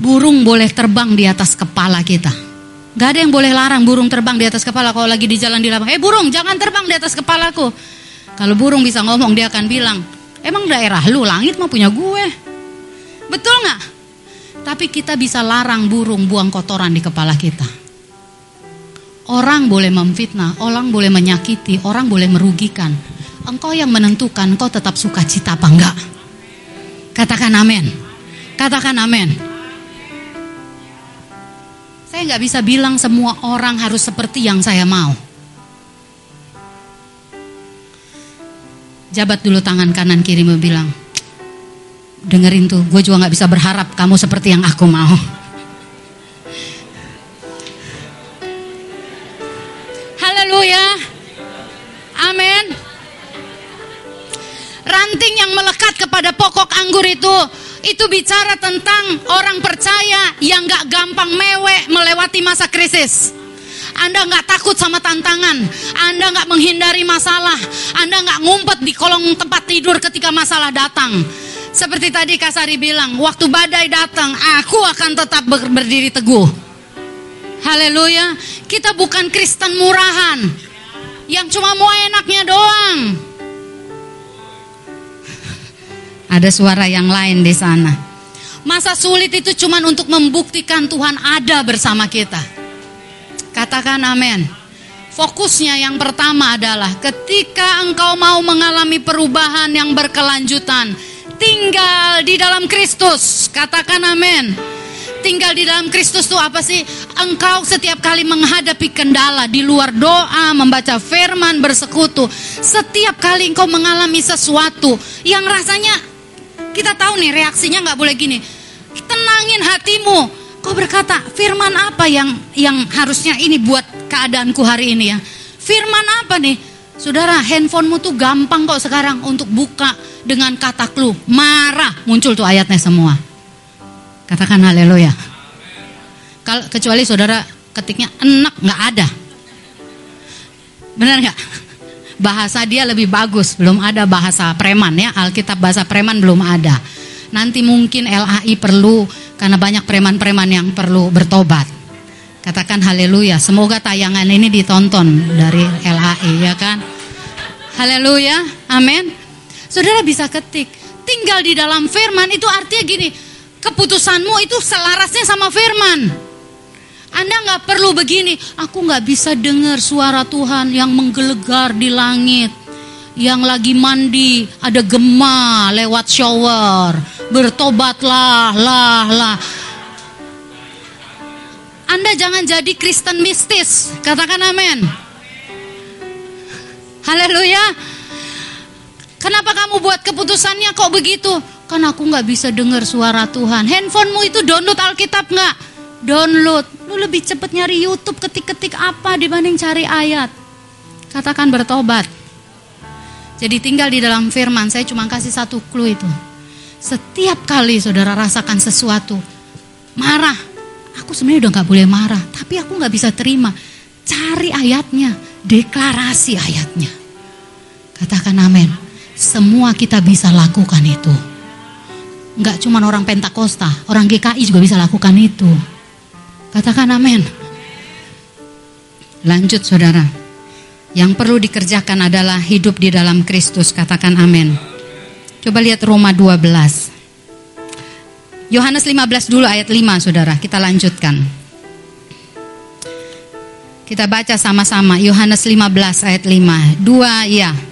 burung boleh terbang di atas kepala kita. Gak ada yang boleh larang burung terbang di atas kepala kalau lagi di jalan di lapang. Eh burung jangan terbang di atas kepalaku. Kalau burung bisa ngomong dia akan bilang, Emang daerah lu langit mah punya gue. Betul nggak? Tapi kita bisa larang burung buang kotoran di kepala kita. Orang boleh memfitnah, orang boleh menyakiti, orang boleh merugikan. Engkau yang menentukan kau tetap suka cita apa enggak. Katakan amin. Katakan amin. Saya nggak bisa bilang semua orang harus seperti yang saya mau. Jabat dulu tangan kanan kiri mau bilang, dengerin tuh, gue juga nggak bisa berharap kamu seperti yang aku mau. Haleluya, amin. Ranting yang melekat kepada pokok anggur itu, itu bicara tentang orang percaya yang gak gampang mewek melewati masa krisis. Anda nggak takut sama tantangan, Anda nggak menghindari masalah, Anda nggak ngumpet di kolong tempat tidur ketika masalah datang. Seperti tadi Kasari bilang, waktu badai datang, aku akan tetap ber berdiri teguh. Haleluya, kita bukan Kristen murahan yang cuma mau enaknya doang. Ada suara yang lain di sana. Masa sulit itu cuma untuk membuktikan Tuhan ada bersama kita. Katakan amin. Fokusnya yang pertama adalah ketika engkau mau mengalami perubahan yang berkelanjutan, tinggal di dalam Kristus. Katakan amin. Tinggal di dalam Kristus itu apa sih? Engkau setiap kali menghadapi kendala di luar doa, membaca firman, bersekutu. Setiap kali engkau mengalami sesuatu yang rasanya kita tahu nih reaksinya nggak boleh gini. Tenangin hatimu, Kau berkata, firman apa yang yang harusnya ini buat keadaanku hari ini ya? Firman apa nih? Saudara, handphonemu tuh gampang kok sekarang untuk buka dengan kata clue. Marah, muncul tuh ayatnya semua. Katakan haleluya. Kalau kecuali saudara ketiknya enak nggak ada. Benar nggak? Bahasa dia lebih bagus, belum ada bahasa preman ya. Alkitab bahasa preman belum ada. Nanti mungkin LAI perlu karena banyak preman-preman yang perlu bertobat. Katakan haleluya. Semoga tayangan ini ditonton dari LAI ya kan. Haleluya. Amin. Saudara bisa ketik. Tinggal di dalam firman itu artinya gini. Keputusanmu itu selarasnya sama firman. Anda nggak perlu begini. Aku nggak bisa dengar suara Tuhan yang menggelegar di langit yang lagi mandi ada gema lewat shower bertobatlah lah lah Anda jangan jadi Kristen mistis katakan amin Haleluya Kenapa kamu buat keputusannya kok begitu? Kan aku nggak bisa dengar suara Tuhan. Handphonemu itu download Alkitab nggak? Download. Lu lebih cepet nyari YouTube ketik-ketik apa dibanding cari ayat. Katakan bertobat. Jadi tinggal di dalam firman, saya cuma kasih satu clue itu. Setiap kali saudara rasakan sesuatu, marah. Aku sebenarnya udah gak boleh marah, tapi aku gak bisa terima. Cari ayatnya, deklarasi ayatnya. Katakan amin. Semua kita bisa lakukan itu. Gak cuma orang Pentakosta, orang GKI juga bisa lakukan itu. Katakan amin. Lanjut saudara. Yang perlu dikerjakan adalah hidup di dalam Kristus. Katakan amin. Coba lihat Roma 12. Yohanes 15 dulu ayat 5 Saudara, kita lanjutkan. Kita baca sama-sama Yohanes 15 ayat 5. Dua ya.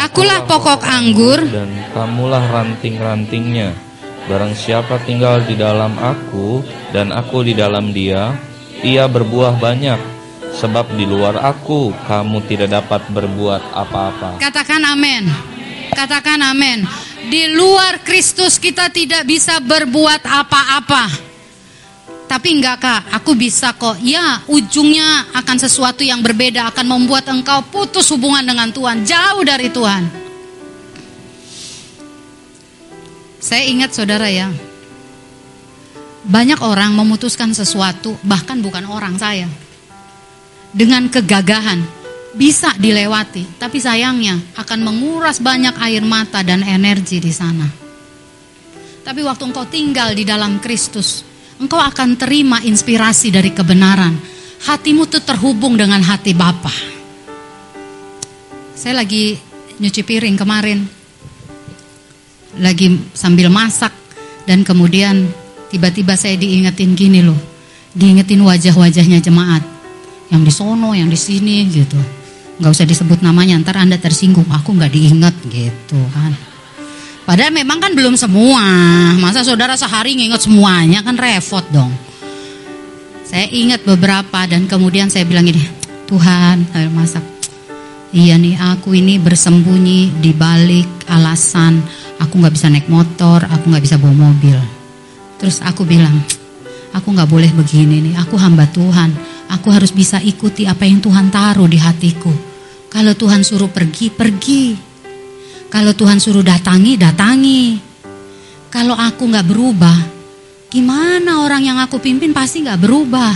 Akulah pokok anggur dan kamulah ranting-rantingnya. Barang siapa tinggal di dalam aku dan aku di dalam dia, ia berbuah banyak sebab di luar aku kamu tidak dapat berbuat apa-apa. Katakan amin. Katakan amin. Di luar Kristus kita tidak bisa berbuat apa-apa. Tapi enggak kak, aku bisa kok. Ya, ujungnya akan sesuatu yang berbeda, akan membuat engkau putus hubungan dengan Tuhan, jauh dari Tuhan. Saya ingat saudara ya, banyak orang memutuskan sesuatu, bahkan bukan orang saya, dengan kegagahan bisa dilewati, tapi sayangnya akan menguras banyak air mata dan energi di sana. Tapi waktu engkau tinggal di dalam Kristus, engkau akan terima inspirasi dari kebenaran. Hatimu tuh terhubung dengan hati Bapa. Saya lagi nyuci piring kemarin, lagi sambil masak. Dan kemudian tiba-tiba saya diingetin gini loh, diingetin wajah-wajahnya jemaat. Yang di sono, yang di sini gitu. Nggak usah disebut namanya ntar anda tersinggung. Aku nggak diingat gitu kan padahal memang kan belum semua. Masa saudara sehari nginget semuanya kan repot dong. Saya ingat beberapa dan kemudian saya bilang ini Tuhan saya masak. Iya nih aku ini bersembunyi di balik alasan aku nggak bisa naik motor aku nggak bisa bawa mobil. Terus aku bilang aku nggak boleh begini nih aku hamba Tuhan. Aku harus bisa ikuti apa yang Tuhan taruh di hatiku. Kalau Tuhan suruh pergi, pergi. Kalau Tuhan suruh datangi, datangi. Kalau aku nggak berubah, gimana orang yang aku pimpin pasti nggak berubah.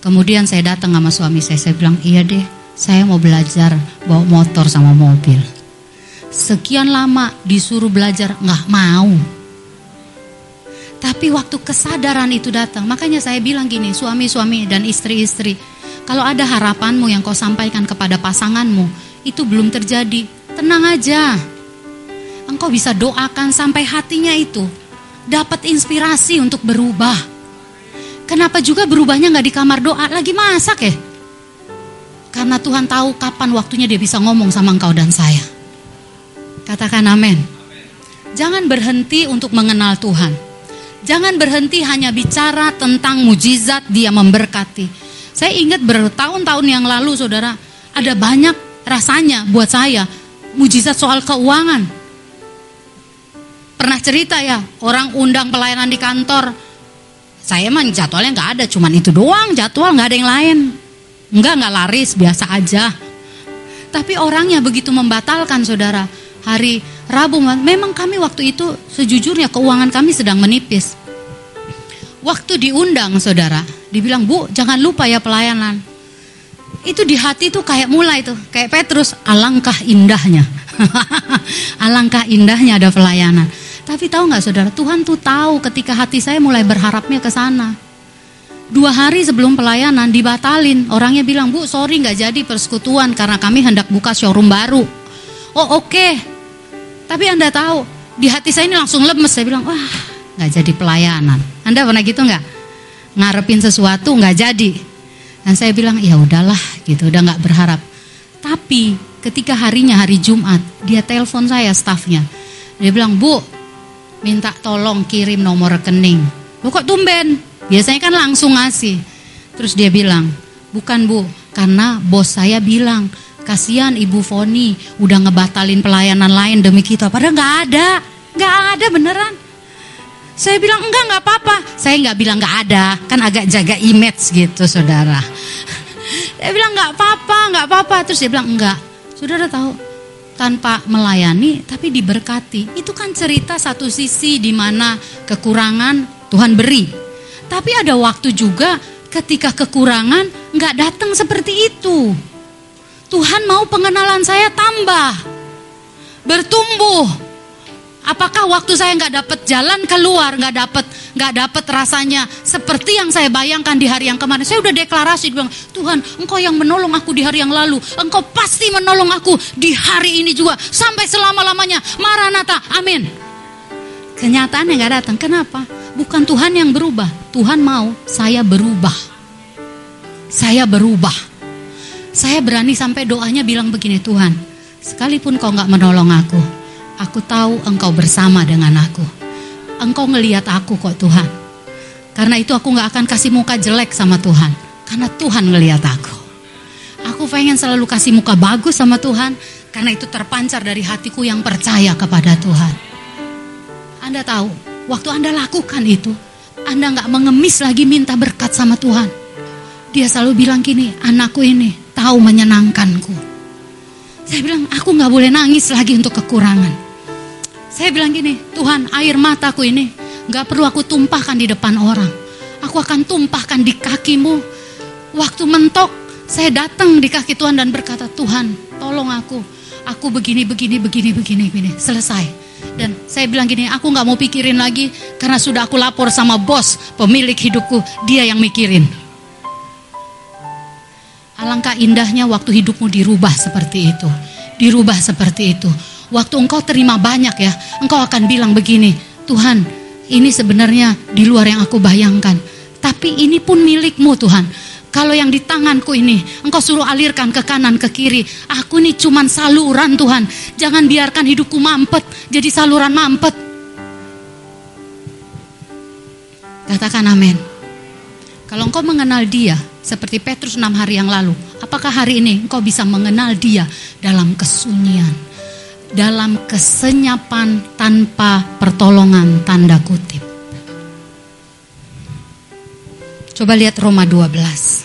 Kemudian saya datang sama suami saya, saya bilang, iya deh, saya mau belajar bawa motor sama mobil. Sekian lama disuruh belajar, nggak mau. Tapi waktu kesadaran itu datang, makanya saya bilang gini, suami-suami dan istri-istri, kalau ada harapanmu yang kau sampaikan kepada pasanganmu, itu belum terjadi. Tenang aja. Engkau bisa doakan sampai hatinya itu dapat inspirasi untuk berubah. Kenapa juga berubahnya nggak di kamar doa lagi masak ya? Karena Tuhan tahu kapan waktunya dia bisa ngomong sama engkau dan saya. Katakan amin. Jangan berhenti untuk mengenal Tuhan. Jangan berhenti hanya bicara tentang mujizat dia memberkati saya ingat bertahun-tahun yang lalu saudara, ada banyak rasanya buat saya mujizat soal keuangan. Pernah cerita ya, orang undang pelayanan di kantor. Saya emang jadwalnya nggak ada, cuman itu doang jadwal nggak ada yang lain. Enggak, nggak laris, biasa aja. Tapi orangnya begitu membatalkan saudara. Hari Rabu, memang kami waktu itu sejujurnya keuangan kami sedang menipis. Waktu diundang saudara, dibilang bu jangan lupa ya pelayanan. Itu di hati tuh kayak mulai tuh, kayak Petrus, alangkah indahnya. alangkah indahnya ada pelayanan. Tapi tahu nggak saudara, Tuhan tuh tahu ketika hati saya mulai berharapnya ke sana. Dua hari sebelum pelayanan dibatalin, orangnya bilang, Bu sorry nggak jadi persekutuan karena kami hendak buka showroom baru. Oh oke, okay. tapi Anda tahu, di hati saya ini langsung lemes, saya bilang, wah nggak jadi pelayanan. Anda pernah gitu nggak? Ngarepin sesuatu nggak jadi. Dan saya bilang ya udahlah gitu, udah nggak berharap. Tapi ketika harinya hari Jumat, dia telepon saya stafnya. Dia bilang bu, minta tolong kirim nomor rekening. Lo kok tumben? Biasanya kan langsung ngasih. Terus dia bilang, bukan bu, karena bos saya bilang kasihan Ibu Foni udah ngebatalin pelayanan lain demi kita. Padahal nggak ada, nggak ada beneran. Saya bilang enggak enggak apa-apa. Saya enggak bilang enggak ada, kan agak jaga image gitu saudara. Saya bilang enggak apa-apa, enggak apa-apa. Terus dia bilang enggak. Saudara tahu, tanpa melayani tapi diberkati. Itu kan cerita satu sisi di mana kekurangan Tuhan beri. Tapi ada waktu juga ketika kekurangan nggak datang seperti itu. Tuhan mau pengenalan saya tambah, bertumbuh, Apakah waktu saya nggak dapat jalan keluar, nggak dapat nggak dapat rasanya seperti yang saya bayangkan di hari yang kemarin? Saya udah deklarasi bilang, Tuhan, Engkau yang menolong aku di hari yang lalu, Engkau pasti menolong aku di hari ini juga sampai selama lamanya. Maranatha, amin. Kenyataannya nggak datang. Kenapa? Bukan Tuhan yang berubah. Tuhan mau saya berubah. Saya berubah. Saya berani sampai doanya bilang begini, Tuhan, sekalipun kau nggak menolong aku, Aku tahu engkau bersama dengan aku. Engkau ngeliat aku kok Tuhan. Karena itu aku gak akan kasih muka jelek sama Tuhan. Karena Tuhan ngeliat aku. Aku pengen selalu kasih muka bagus sama Tuhan. Karena itu terpancar dari hatiku yang percaya kepada Tuhan. Anda tahu, waktu Anda lakukan itu, Anda gak mengemis lagi minta berkat sama Tuhan. Dia selalu bilang gini, anakku ini tahu menyenangkanku. Saya bilang, aku gak boleh nangis lagi untuk kekurangan. Saya bilang gini, Tuhan air mataku ini gak perlu aku tumpahkan di depan orang. Aku akan tumpahkan di kakimu. Waktu mentok, saya datang di kaki Tuhan dan berkata, Tuhan tolong aku. Aku begini, begini, begini, begini, begini. Selesai. Dan saya bilang gini, aku gak mau pikirin lagi karena sudah aku lapor sama bos pemilik hidupku, dia yang mikirin. Alangkah indahnya waktu hidupmu dirubah seperti itu. Dirubah seperti itu. Waktu engkau terima banyak ya, engkau akan bilang begini, Tuhan, ini sebenarnya di luar yang aku bayangkan. Tapi ini pun milikmu Tuhan. Kalau yang di tanganku ini, engkau suruh alirkan ke kanan, ke kiri. Aku ini cuman saluran Tuhan. Jangan biarkan hidupku mampet, jadi saluran mampet. Katakan amin. Kalau engkau mengenal dia, seperti Petrus enam hari yang lalu, apakah hari ini engkau bisa mengenal dia dalam kesunyian? Dalam kesenyapan tanpa pertolongan tanda kutip. Coba lihat Roma 12.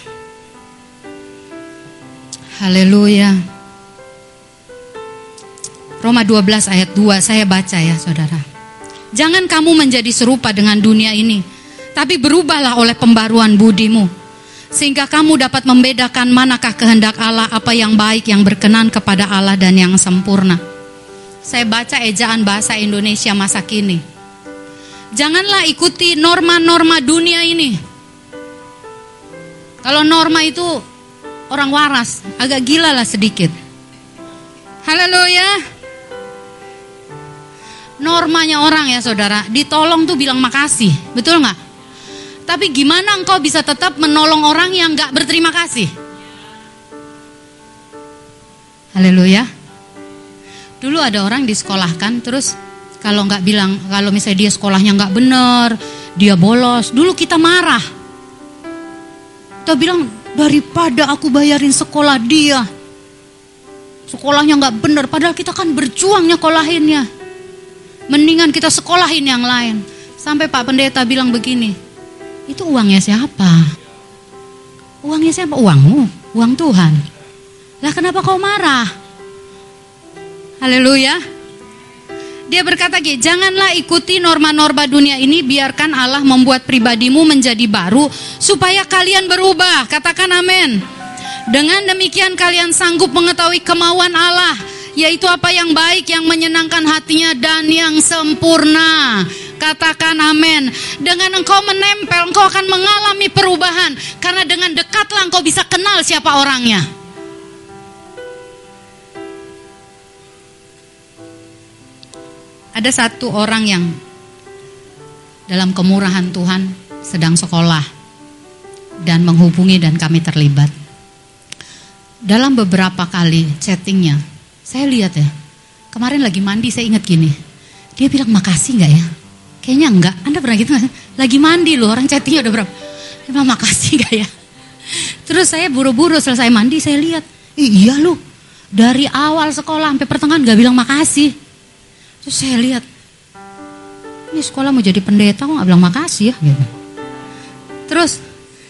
Haleluya. Roma 12 ayat 2 saya baca ya saudara. Jangan kamu menjadi serupa dengan dunia ini, tapi berubahlah oleh pembaruan budimu. Sehingga kamu dapat membedakan manakah kehendak Allah, apa yang baik, yang berkenan kepada Allah dan yang sempurna. Saya baca ejaan bahasa Indonesia masa kini. Janganlah ikuti norma-norma dunia ini kalau norma itu orang waras, agak gila lah sedikit. Haleluya. Normanya orang ya saudara, ditolong tuh bilang makasih, betul nggak? Tapi gimana engkau bisa tetap menolong orang yang nggak berterima kasih? Haleluya. Dulu ada orang disekolahkan, terus kalau nggak bilang, kalau misalnya dia sekolahnya nggak bener, dia bolos, dulu kita marah. Kita bilang daripada aku bayarin sekolah dia. Sekolahnya nggak bener, padahal kita kan berjuang nyekolahinnya. Mendingan kita sekolahin yang lain. Sampai Pak Pendeta bilang begini, itu uangnya siapa? Uangnya siapa? Uangmu, uang Tuhan. Lah kenapa kau marah? Haleluya. Dia berkata gini, janganlah ikuti norma-norma dunia ini, biarkan Allah membuat pribadimu menjadi baru supaya kalian berubah. Katakan amin. Dengan demikian kalian sanggup mengetahui kemauan Allah, yaitu apa yang baik, yang menyenangkan hatinya dan yang sempurna. Katakan amin. Dengan engkau menempel, engkau akan mengalami perubahan karena dengan dekatlah engkau bisa kenal siapa orangnya. Ada satu orang yang dalam kemurahan Tuhan sedang sekolah dan menghubungi dan kami terlibat. Dalam beberapa kali chattingnya, saya lihat ya, kemarin lagi mandi saya ingat gini, dia bilang makasih nggak ya? Kayaknya enggak, Anda pernah gitu gak? Lagi mandi loh, orang chattingnya udah berapa? Dia makasih nggak ya? Terus saya buru-buru selesai mandi, saya lihat, iya loh, dari awal sekolah sampai pertengahan nggak bilang makasih. Terus saya lihat, ini sekolah mau jadi pendeta kok gak bilang makasih ya gitu. Terus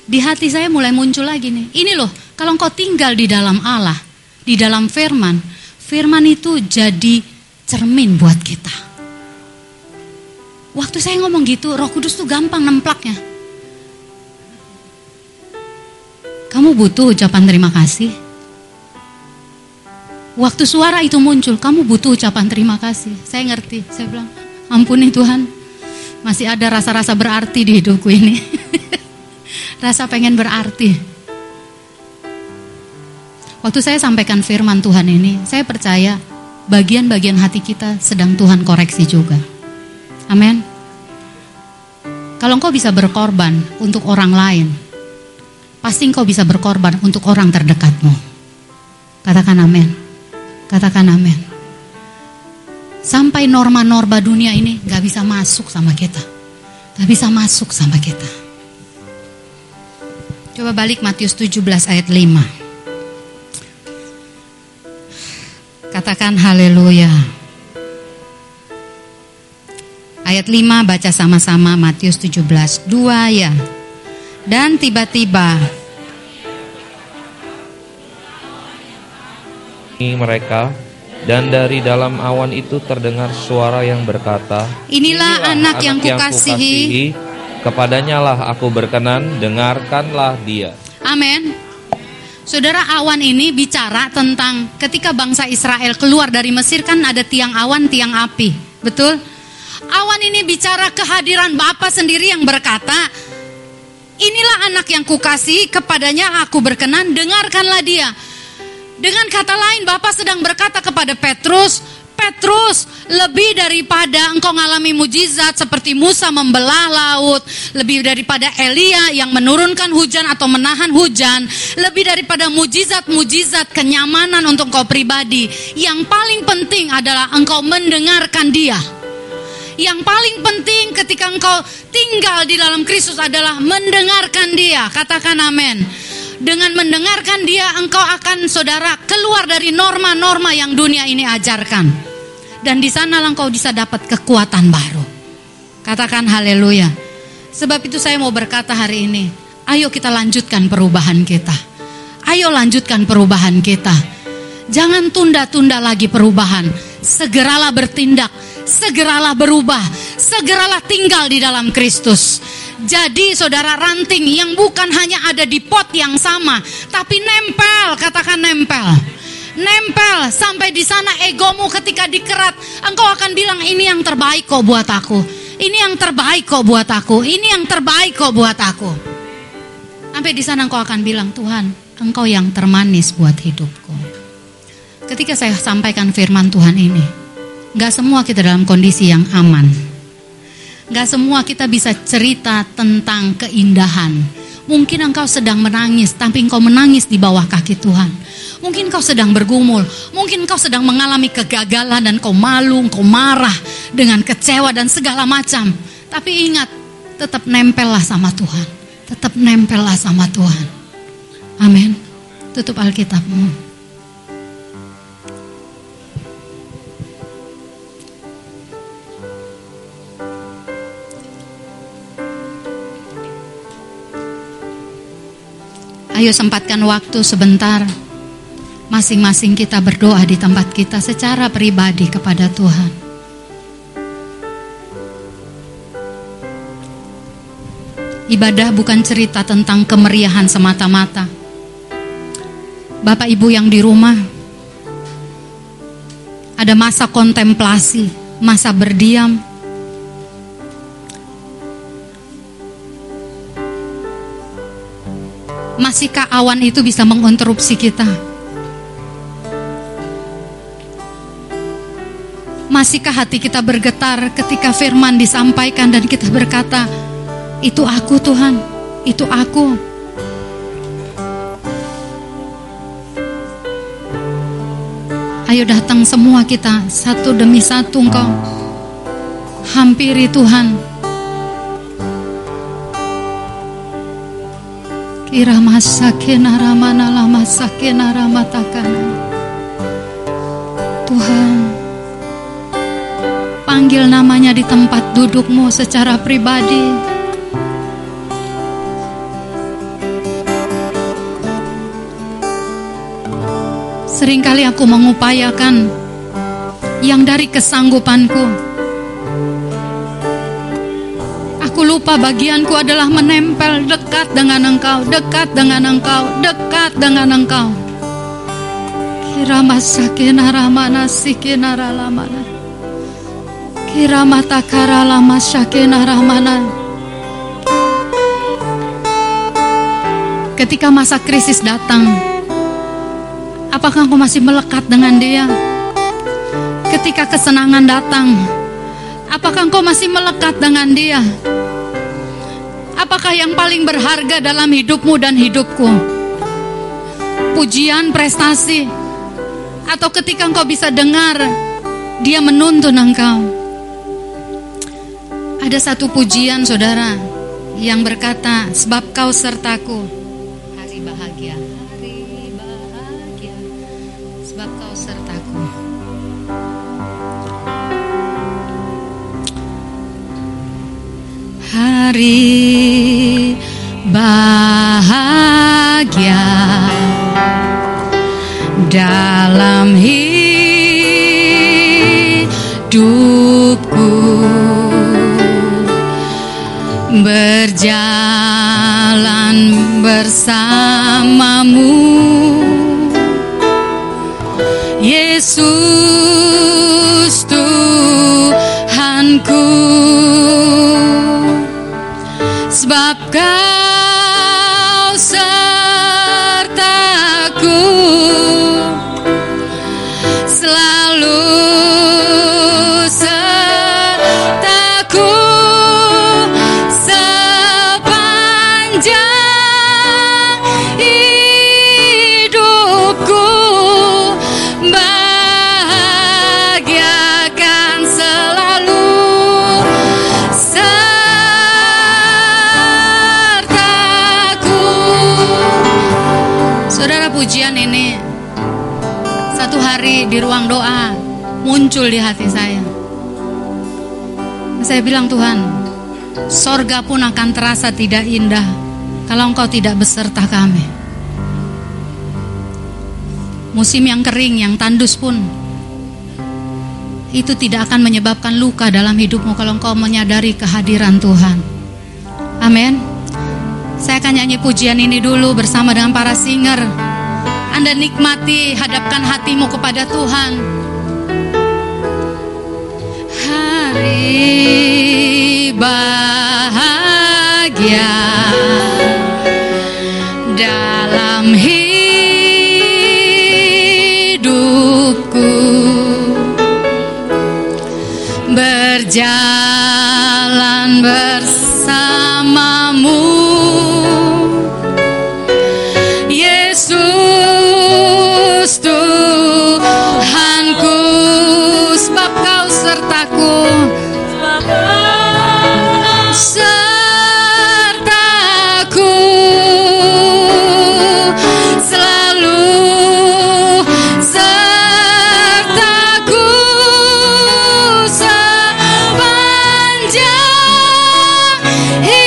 di hati saya mulai muncul lagi nih, ini loh kalau engkau tinggal di dalam Allah, di dalam firman, firman itu jadi cermin buat kita. Waktu saya ngomong gitu, roh kudus tuh gampang nemplaknya. Kamu butuh ucapan terima kasih, Waktu suara itu muncul, kamu butuh ucapan terima kasih. Saya ngerti, saya bilang, ampuni Tuhan, masih ada rasa-rasa berarti di hidupku ini. Rasa pengen berarti. Waktu saya sampaikan firman Tuhan ini, saya percaya bagian-bagian hati kita sedang Tuhan koreksi juga. Amin. Kalau engkau bisa berkorban untuk orang lain, pasti engkau bisa berkorban untuk orang terdekatmu. Katakan amin. Katakan amin. Sampai norma-norma dunia ini gak bisa masuk sama kita. Gak bisa masuk sama kita. Coba balik Matius 17 ayat 5. Katakan haleluya. Ayat 5 baca sama-sama Matius 17. Dua ya. Dan tiba-tiba mereka Dan dari dalam awan itu terdengar suara yang berkata, Inilah anak yang kukasihi. kepadanya lah aku berkenan, dengarkanlah dia. Amin. Saudara awan ini bicara tentang ketika bangsa Israel keluar dari Mesir kan ada tiang awan, tiang api. Betul? Awan ini bicara kehadiran Bapa sendiri yang berkata, Inilah anak yang kukasih, kepadanya aku berkenan, dengarkanlah dia. Dengan kata lain, Bapak sedang berkata kepada Petrus, Petrus, lebih daripada engkau mengalami mujizat seperti Musa membelah laut, lebih daripada Elia yang menurunkan hujan atau menahan hujan, lebih daripada mujizat-mujizat kenyamanan untuk engkau pribadi, yang paling penting adalah engkau mendengarkan dia. Yang paling penting ketika engkau tinggal di dalam Kristus adalah mendengarkan dia. Katakan amin. Dengan mendengarkan dia engkau akan saudara keluar dari norma-norma yang dunia ini ajarkan. Dan di sana engkau bisa dapat kekuatan baru. Katakan haleluya. Sebab itu saya mau berkata hari ini, ayo kita lanjutkan perubahan kita. Ayo lanjutkan perubahan kita. Jangan tunda-tunda lagi perubahan. Segeralah bertindak segeralah berubah, segeralah tinggal di dalam Kristus. Jadi saudara ranting yang bukan hanya ada di pot yang sama, tapi nempel, katakan nempel. Nempel sampai di sana egomu ketika dikerat, engkau akan bilang ini yang terbaik kok buat aku. Ini yang terbaik kok buat aku. Ini yang terbaik kok buat aku. Sampai di sana engkau akan bilang, Tuhan, engkau yang termanis buat hidupku. Ketika saya sampaikan firman Tuhan ini, Gak semua kita dalam kondisi yang aman. Gak semua kita bisa cerita tentang keindahan. Mungkin engkau sedang menangis, tapi engkau menangis di bawah kaki Tuhan. Mungkin engkau sedang bergumul, mungkin engkau sedang mengalami kegagalan dan kau malu, engkau marah dengan kecewa dan segala macam. Tapi ingat, tetap nempellah sama Tuhan. Tetap nempellah sama Tuhan. Amin. Tutup Alkitabmu. Ayo sempatkan waktu sebentar. Masing-masing kita berdoa di tempat kita secara pribadi kepada Tuhan. Ibadah bukan cerita tentang kemeriahan semata-mata. Bapak Ibu yang di rumah, ada masa kontemplasi, masa berdiam, Masihkah awan itu bisa menginterupsi kita? Masihkah hati kita bergetar ketika firman disampaikan dan kita berkata, itu aku Tuhan, itu aku. Ayo datang semua kita satu demi satu engkau. Hampiri Tuhan. Irama sakena ramana lama sakena ramatakana. Tuhan, panggil namanya di tempat dudukmu secara pribadi. Seringkali aku mengupayakan yang dari kesanggupanku Aku lupa bagianku adalah menempel dekat dengan engkau, dekat dengan engkau, dekat dengan engkau. Kirama sakina ramana sikina ralamana. Kirama takara lama sakina ramana. Ketika masa krisis datang, apakah engkau masih melekat dengan dia? Ketika kesenangan datang, apakah engkau masih melekat dengan dia? Apakah yang paling berharga dalam hidupmu dan hidupku? Pujian, prestasi, atau ketika engkau bisa dengar dia menuntun engkau. Ada satu pujian saudara yang berkata, sebab kau sertaku. Hari bahagia dalam hidup hidupku. Berjalan bersamamu Saya bilang Tuhan, sorga pun akan terasa tidak indah kalau engkau tidak beserta kami. Musim yang kering, yang tandus pun itu tidak akan menyebabkan luka dalam hidupmu kalau engkau menyadari kehadiran Tuhan. Amin. Saya akan nyanyi pujian ini dulu bersama dengan para singer. Anda nikmati, hadapkan hatimu kepada Tuhan. Bahagia dalam hidupku. Berjalan He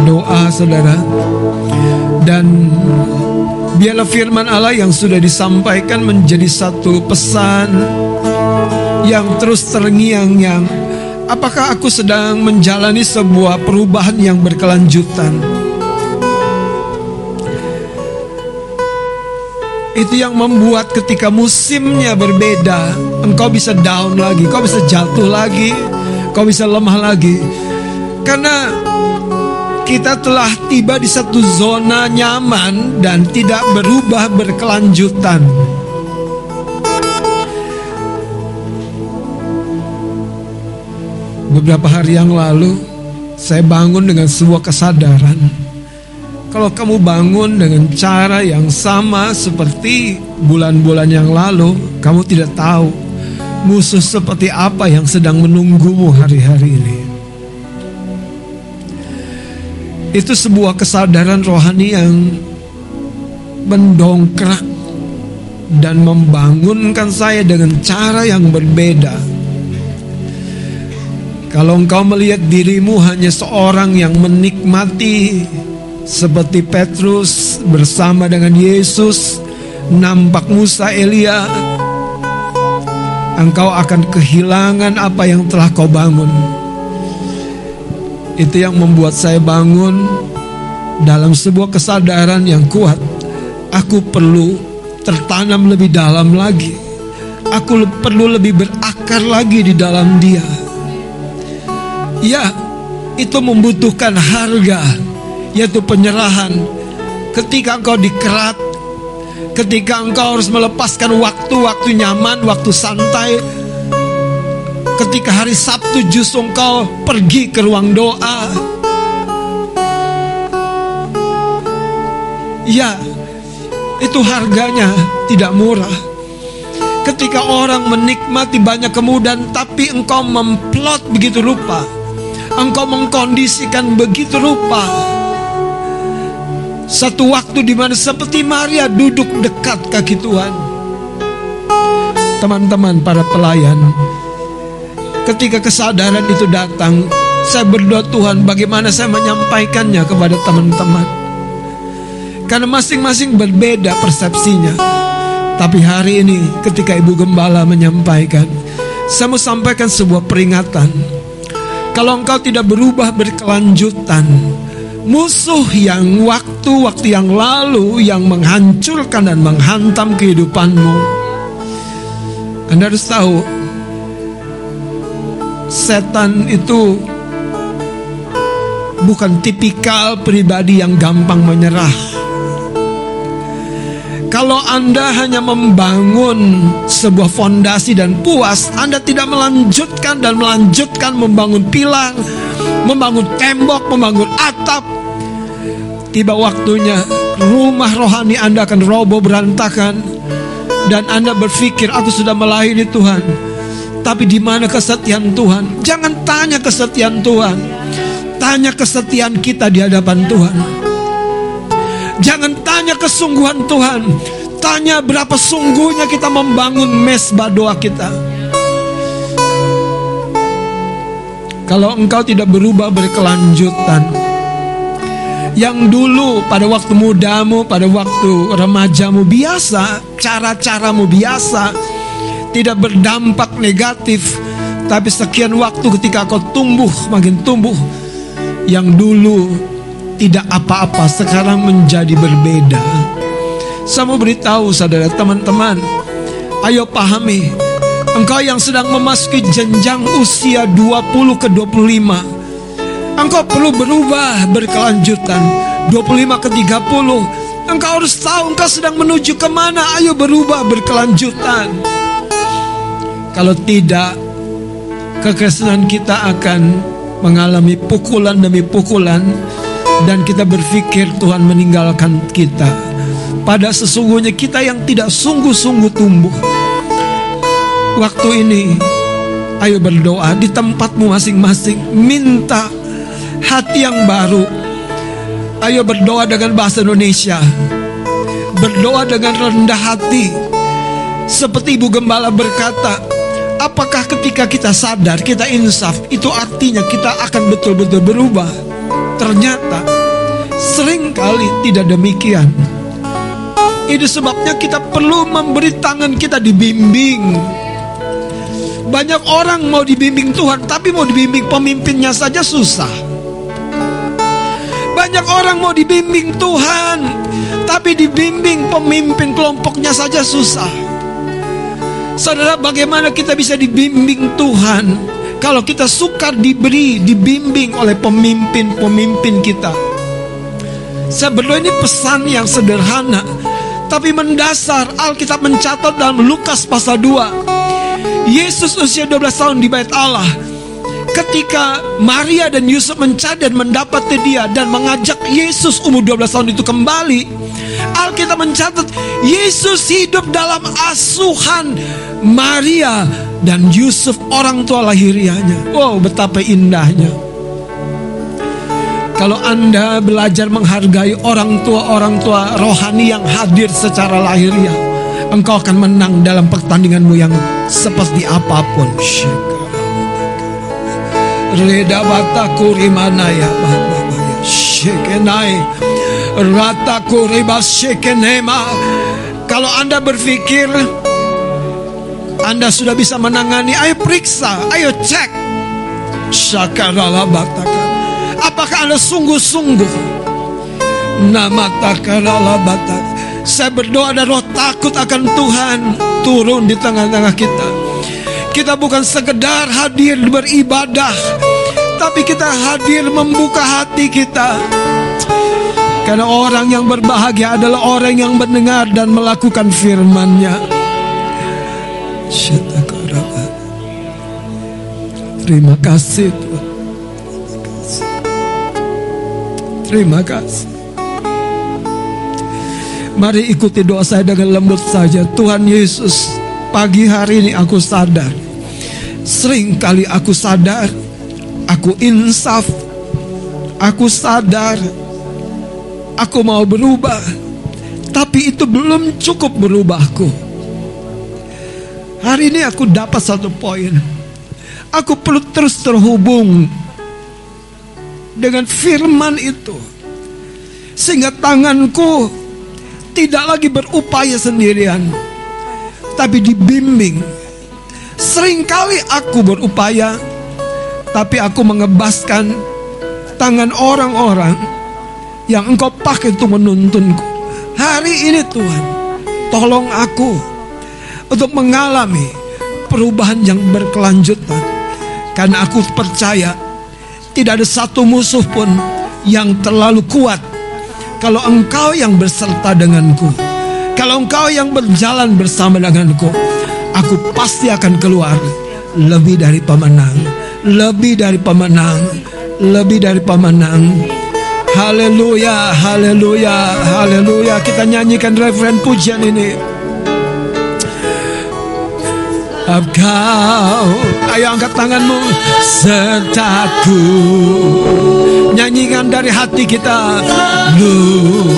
berdoa saudara. Dan biarlah firman Allah yang sudah disampaikan menjadi satu pesan yang terus terngiang-ngiang. Apakah aku sedang menjalani sebuah perubahan yang berkelanjutan? Itu yang membuat ketika musimnya berbeda engkau bisa down lagi kau bisa jatuh lagi kau bisa lemah lagi. Karena kita telah tiba di satu zona nyaman dan tidak berubah berkelanjutan. Beberapa hari yang lalu saya bangun dengan sebuah kesadaran. Kalau kamu bangun dengan cara yang sama seperti bulan-bulan yang lalu Kamu tidak tahu musuh seperti apa yang sedang menunggumu hari-hari ini Itu sebuah kesadaran rohani yang mendongkrak dan membangunkan saya dengan cara yang berbeda kalau engkau melihat dirimu hanya seorang yang menikmati seperti Petrus bersama dengan Yesus, nampak Musa Elia, engkau akan kehilangan apa yang telah kau bangun. Itu yang membuat saya bangun dalam sebuah kesadaran yang kuat. Aku perlu tertanam lebih dalam lagi. Aku perlu lebih berakar lagi di dalam Dia. Ya, itu membutuhkan harga, yaitu penyerahan. Ketika engkau dikerat, ketika engkau harus melepaskan waktu-waktu nyaman, waktu santai, ketika hari Sabtu justru engkau pergi ke ruang doa. Ya, itu harganya tidak murah. Ketika orang menikmati banyak kemudahan, tapi engkau memplot begitu rupa, engkau mengkondisikan begitu rupa. Satu waktu di mana seperti Maria duduk dekat kaki Tuhan. Teman-teman para pelayan, ketika kesadaran itu datang, saya berdoa Tuhan bagaimana saya menyampaikannya kepada teman-teman. Karena masing-masing berbeda persepsinya. Tapi hari ini ketika Ibu Gembala menyampaikan, saya mau sampaikan sebuah peringatan. Kalau engkau tidak berubah berkelanjutan, musuh yang waktu-waktu yang lalu yang menghancurkan dan menghantam kehidupanmu. Anda harus tahu, setan itu bukan tipikal pribadi yang gampang menyerah. Kalau Anda hanya membangun sebuah fondasi dan puas, Anda tidak melanjutkan dan melanjutkan membangun pilar, membangun tembok, membangun atap. Tiba waktunya rumah rohani Anda akan roboh berantakan dan Anda berpikir aku sudah melayani Tuhan. Tapi di mana kesetiaan Tuhan? Jangan tanya kesetiaan Tuhan. Tanya kesetiaan kita di hadapan Tuhan. Jangan tanya kesungguhan Tuhan. Tanya berapa sungguhnya kita membangun mesbah doa kita. Kalau engkau tidak berubah berkelanjutan. Yang dulu pada waktu mudamu, pada waktu remajamu biasa, cara-caramu biasa. Tidak berdampak negatif, tapi sekian waktu ketika kau tumbuh, makin tumbuh, yang dulu tidak apa-apa sekarang menjadi berbeda. Saya mau beritahu saudara teman-teman, ayo pahami, engkau yang sedang memasuki jenjang usia 20 ke 25, engkau perlu berubah berkelanjutan. 25 ke 30, engkau harus tahu engkau sedang menuju ke mana, ayo berubah berkelanjutan. Kalau tidak, kekristenan kita akan mengalami pukulan demi pukulan dan kita berpikir Tuhan meninggalkan kita. Pada sesungguhnya kita yang tidak sungguh-sungguh tumbuh. Waktu ini ayo berdoa di tempatmu masing-masing, minta hati yang baru. Ayo berdoa dengan bahasa Indonesia. Berdoa dengan rendah hati. Seperti Ibu Gembala berkata, apakah ketika kita sadar, kita insaf, itu artinya kita akan betul-betul berubah? Ternyata sering kali tidak demikian. Itu sebabnya kita perlu memberi tangan kita dibimbing. Banyak orang mau dibimbing Tuhan, tapi mau dibimbing pemimpinnya saja susah. Banyak orang mau dibimbing Tuhan, tapi dibimbing pemimpin kelompoknya saja susah. Saudara, bagaimana kita bisa dibimbing Tuhan? Kalau kita suka diberi, dibimbing oleh pemimpin-pemimpin kita. Saya berdoa ini pesan yang sederhana, tapi mendasar. Alkitab mencatat dalam Lukas pasal 2. Yesus usia 12 tahun di bait Allah. Ketika Maria dan Yusuf mencari dan mendapati dia dan mengajak Yesus umur 12 tahun itu kembali, Alkitab mencatat Yesus hidup dalam asuhan Maria dan Yusuf orang tua lahirianya. Wow, betapa indahnya. Kalau Anda belajar menghargai orang tua-orang tua rohani yang hadir secara lahiriah, engkau akan menang dalam pertandinganmu yang seperti apa pun. Reda bataku rimana ya Shekenai Rataku ribas shekenema Kalau Anda berpikir anda sudah bisa menangani, ayo periksa, ayo cek. Syakaralabataka. Apakah Anda sungguh-sungguh? Nama takaralabata. Saya berdoa dan roh takut akan Tuhan turun di tengah-tengah kita. Kita bukan sekedar hadir beribadah, tapi kita hadir membuka hati kita. Karena orang yang berbahagia adalah orang yang mendengar dan melakukan firman-Nya. Terima kasih Tuhan. Terima kasih. Mari ikuti doa saya dengan lembut saja. Tuhan Yesus, pagi hari ini aku sadar. Sering kali aku sadar, aku insaf, aku sadar, aku mau berubah. Tapi itu belum cukup berubahku. Hari ini aku dapat satu poin. Aku perlu terus terhubung dengan firman itu. Sehingga tanganku tidak lagi berupaya sendirian. Tapi dibimbing. Seringkali aku berupaya. Tapi aku mengebaskan tangan orang-orang yang engkau pakai untuk menuntunku. Hari ini Tuhan, tolong aku untuk mengalami perubahan yang berkelanjutan. Karena aku percaya tidak ada satu musuh pun yang terlalu kuat kalau engkau yang berserta denganku. Kalau engkau yang berjalan bersama denganku, aku pasti akan keluar lebih dari pemenang, lebih dari pemenang, lebih dari pemenang. Haleluya, haleluya, haleluya. Kita nyanyikan referen pujian ini. Engkau Ayo angkat tanganmu Sertaku Nyanyikan dari hati kita Lu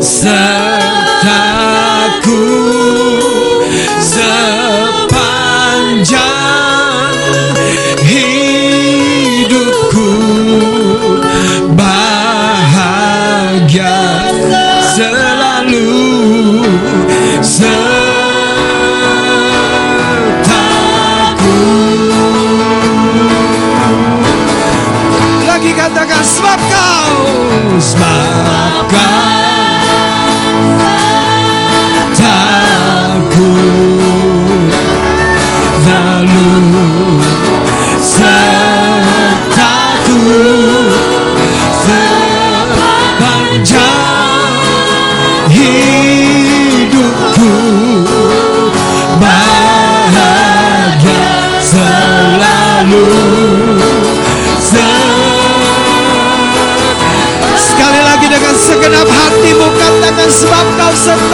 Sertaku Sepanjang so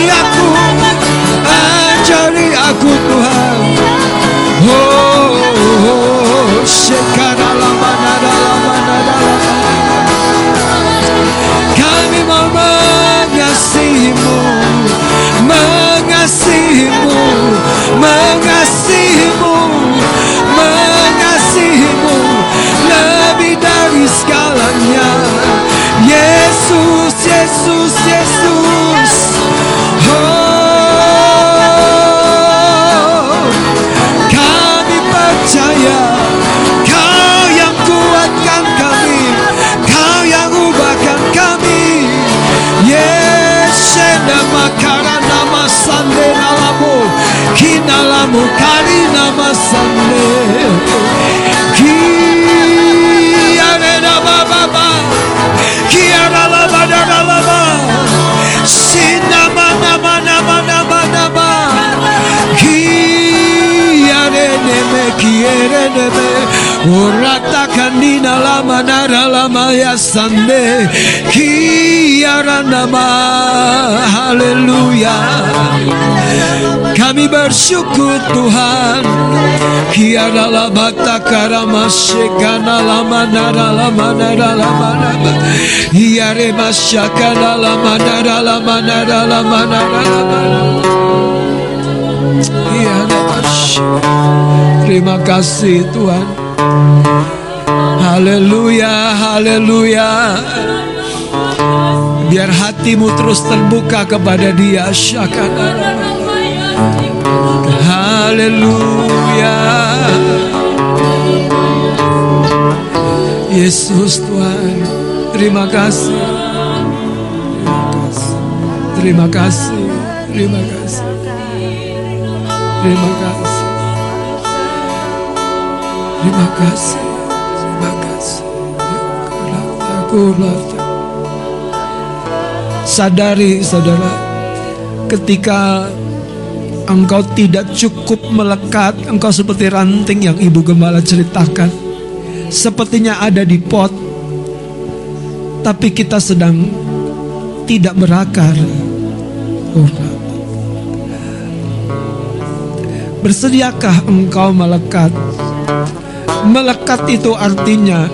ajari aku ajari aku Tuhan. mukari na sinama nama nama nama nama me urata kanina lama nara lama hallelujah. Kami bersyukur Tuhan. Kiara la bata karama shekana lama nara lama nara lama nara Iare masyakana lama nara lama lama nara lama Terima kasih Tuhan. Haleluya, haleluya. Biar hatimu terus terbuka kepada dia. Haleluya. Yesus Tuhan, terima kasih. Terima kasih. Terima kasih. Terima kasih. Terima kasih. Sadari saudara Ketika engkau tidak cukup melekat. Engkau seperti ranting yang ibu gembala ceritakan. Sepertinya ada di pot. Tapi kita sedang tidak berakar. Bersediakah engkau melekat? Melekat itu artinya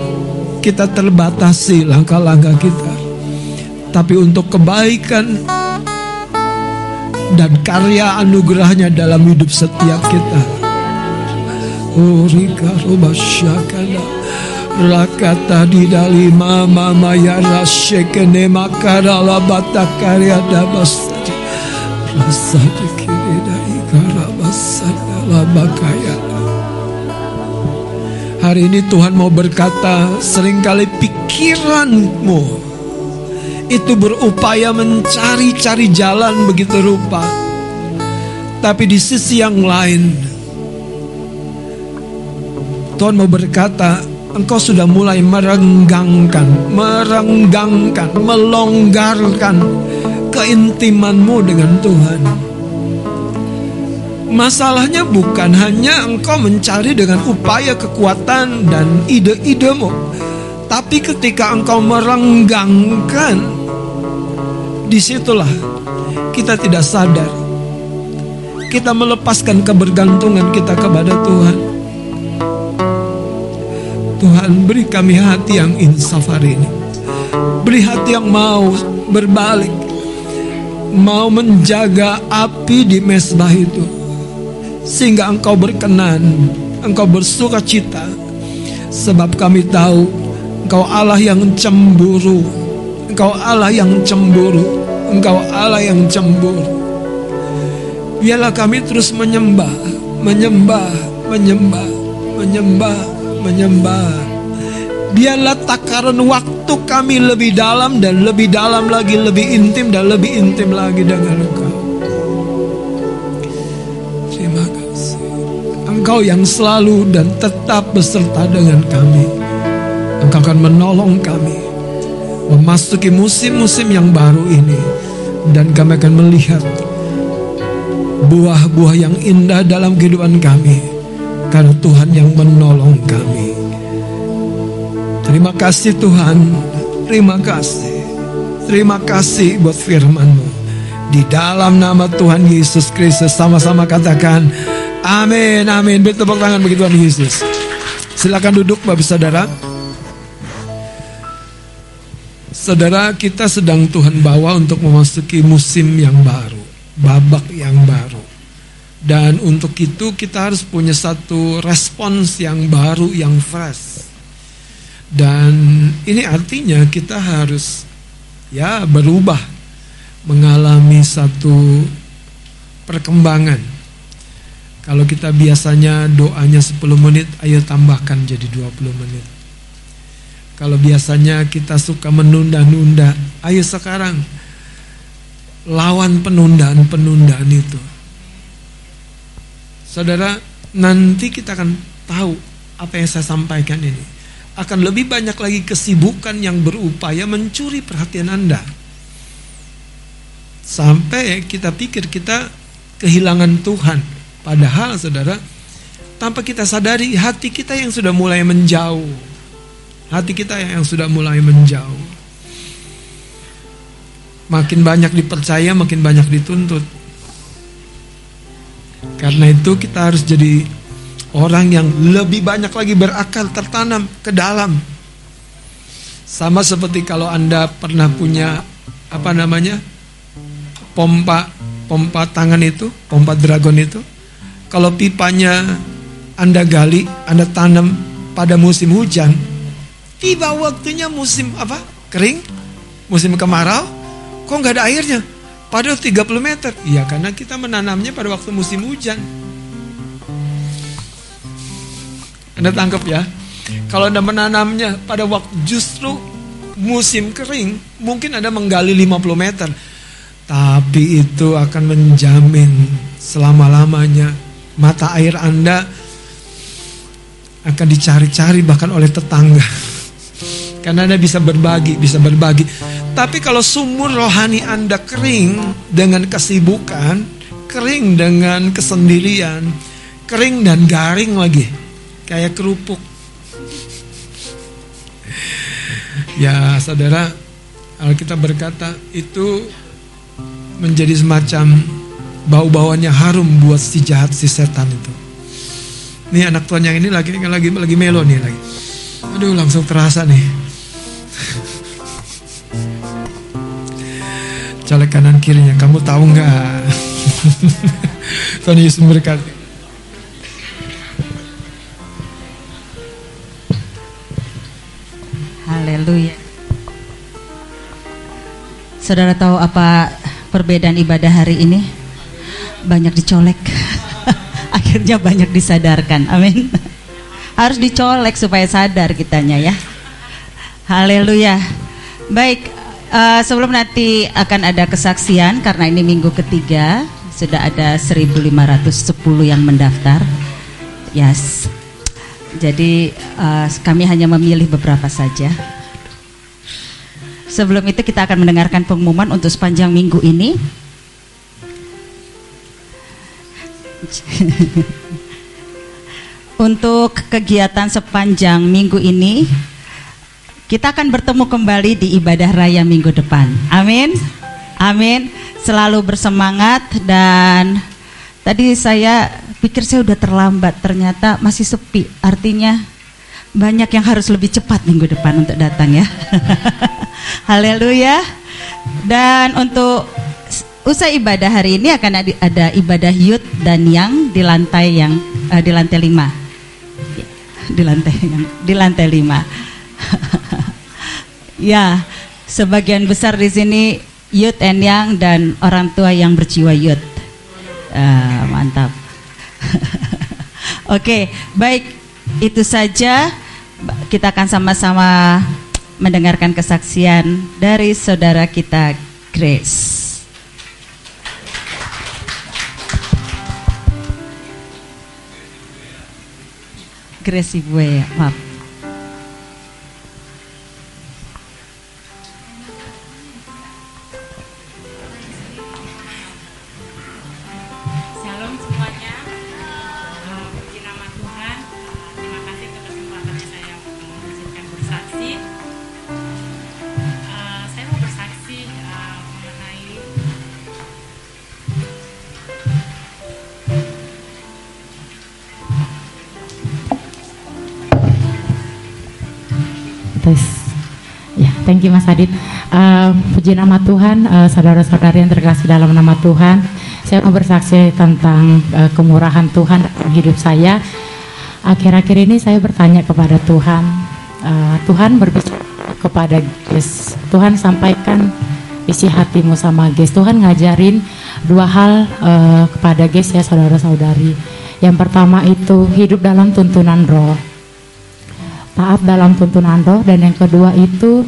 kita terbatasi langkah-langkah kita. Tapi untuk kebaikan dan karya anugerahnya dalam hidup setiap kita. Urika rubasyakana Rakata di dali mama maya rasyekene makara labata karya dabastari Rasa dikiri dari karabasana labakaya Hari ini Tuhan mau berkata, sering kali pikiranmu itu berupaya mencari-cari jalan begitu rupa. Tapi di sisi yang lain, Tuhan mau berkata, engkau sudah mulai merenggangkan, merenggangkan, melonggarkan keintimanmu dengan Tuhan. Masalahnya bukan hanya engkau mencari dengan upaya kekuatan dan ide-idemu, tapi ketika engkau merenggangkan, di situlah kita tidak sadar. Kita melepaskan kebergantungan kita kepada Tuhan. Tuhan beri kami hati yang insaf hari ini. Beri hati yang mau berbalik. Mau menjaga api di mesbah itu sehingga engkau berkenan, engkau bersuka cita, sebab kami tahu engkau Allah yang cemburu, engkau Allah yang cemburu, engkau Allah yang cemburu. Biarlah kami terus menyembah, menyembah, menyembah, menyembah, menyembah. Biarlah takaran waktu kami lebih dalam dan lebih dalam lagi, lebih intim dan lebih intim lagi dengan Engkau. Engkau yang selalu dan tetap beserta dengan kami. Engkau akan menolong kami memasuki musim-musim yang baru ini dan kami akan melihat buah-buah yang indah dalam kehidupan kami karena Tuhan yang menolong kami. Terima kasih Tuhan, terima kasih. Terima kasih buat firman-Mu. Di dalam nama Tuhan Yesus Kristus sama-sama katakan Amin, amin. Beri tepuk tangan bagi Tuhan Yesus. Silakan duduk Bapak Saudara. Saudara kita sedang Tuhan bawa untuk memasuki musim yang baru, babak yang baru. Dan untuk itu kita harus punya satu respons yang baru, yang fresh. Dan ini artinya kita harus ya berubah, mengalami satu perkembangan kalau kita biasanya doanya 10 menit, ayo tambahkan jadi 20 menit. Kalau biasanya kita suka menunda-nunda, ayo sekarang lawan penundaan-penundaan itu. Saudara, nanti kita akan tahu apa yang saya sampaikan ini. Akan lebih banyak lagi kesibukan yang berupaya mencuri perhatian Anda. Sampai kita pikir kita kehilangan Tuhan Padahal saudara, tanpa kita sadari hati kita yang sudah mulai menjauh. Hati kita yang sudah mulai menjauh. Makin banyak dipercaya, makin banyak dituntut. Karena itu kita harus jadi orang yang lebih banyak lagi berakal tertanam ke dalam. Sama seperti kalau Anda pernah punya apa namanya? pompa pompa tangan itu, pompa dragon itu kalau pipanya Anda gali, Anda tanam pada musim hujan, tiba waktunya musim apa? Kering, musim kemarau, kok nggak ada airnya? Padahal 30 meter. Iya, karena kita menanamnya pada waktu musim hujan. Anda tangkap ya. Kalau Anda menanamnya pada waktu justru musim kering, mungkin Anda menggali 50 meter. Tapi itu akan menjamin selama-lamanya mata air Anda akan dicari-cari bahkan oleh tetangga. Karena Anda bisa berbagi, bisa berbagi. Tapi kalau sumur rohani Anda kering dengan kesibukan, kering dengan kesendirian, kering dan garing lagi, kayak kerupuk. Ya, saudara, Alkitab berkata itu menjadi semacam bau-bauannya harum buat si jahat si setan itu. Nih anak tuan yang ini lagi lagi lagi melo nih lagi. Aduh langsung terasa nih. Colek kanan kirinya, kamu tahu nggak? Tuhan Yesus berkati. Haleluya. Saudara tahu apa perbedaan ibadah hari ini? banyak dicolek. Akhirnya banyak disadarkan. Amin. harus dicolek supaya sadar kitanya ya. Haleluya. Baik, uh, sebelum nanti akan ada kesaksian karena ini minggu ketiga sudah ada 1510 yang mendaftar. Yes. Jadi uh, kami hanya memilih beberapa saja. Sebelum itu kita akan mendengarkan pengumuman untuk sepanjang minggu ini. untuk kegiatan sepanjang minggu ini kita akan bertemu kembali di ibadah raya minggu depan. Amin. Amin. Selalu bersemangat dan tadi saya pikir saya udah terlambat, ternyata masih sepi. Artinya banyak yang harus lebih cepat minggu depan untuk datang ya. Haleluya. Dan untuk usai ibadah hari ini akan ada, ada ibadah yud dan yang di lantai yang uh, di lantai lima. Di lantai yang di lantai lima. ya, sebagian besar di sini youth and young dan orang tua yang berjiwa youth. Uh, mantap. Oke, okay, baik itu saja kita akan sama-sama mendengarkan kesaksian dari saudara kita Grace. Grace Ibu ya, maaf. You Mas Adit. Uh, puji nama Tuhan, uh, saudara-saudari yang terkasih dalam nama Tuhan. Saya mau bersaksi tentang uh, kemurahan Tuhan dalam hidup saya. Akhir-akhir ini saya bertanya kepada Tuhan. Uh, Tuhan berbicara kepada Ges. Tuhan sampaikan isi hatimu sama Ges. Tuhan ngajarin dua hal uh, kepada Ges ya saudara-saudari. Yang pertama itu hidup dalam tuntunan roh taat dalam tuntunan roh dan yang kedua itu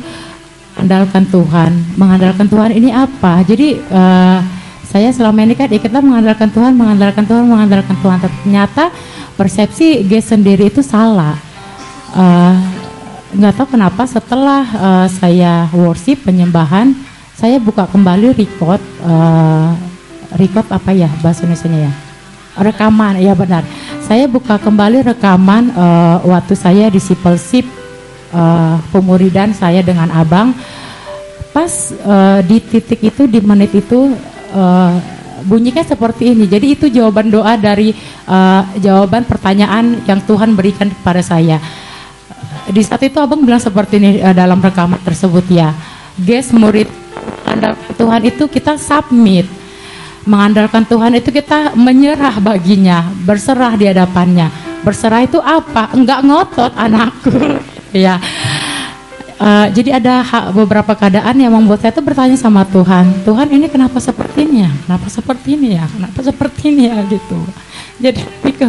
mengandalkan Tuhan. Mengandalkan Tuhan ini apa? Jadi uh, saya selama ini kan kita mengandalkan Tuhan, mengandalkan Tuhan, mengandalkan Tuhan. Ternyata persepsi gue sendiri itu salah. Uh, nggak tahu kenapa setelah uh, saya worship penyembahan, saya buka kembali record, uh, record apa ya bahasa Indonesia ya? Rekaman, ya benar. Saya buka kembali rekaman uh, waktu saya discipleship uh, pemuridan saya dengan abang. Pas uh, di titik itu di menit itu uh, bunyinya seperti ini. Jadi itu jawaban doa dari uh, jawaban pertanyaan yang Tuhan berikan kepada saya. Di saat itu abang bilang seperti ini uh, dalam rekaman tersebut ya. Guys murid Tuhan itu kita submit. Mengandalkan Tuhan itu kita menyerah baginya berserah di hadapannya. Berserah itu apa? Enggak ngotot anakku ya uh, jadi ada beberapa keadaan yang membuat saya tuh bertanya sama Tuhan Tuhan ini kenapa seperti ini ya kenapa seperti ini ya? Kenapa seperti ini ya? Gitu. Jadi lebih ke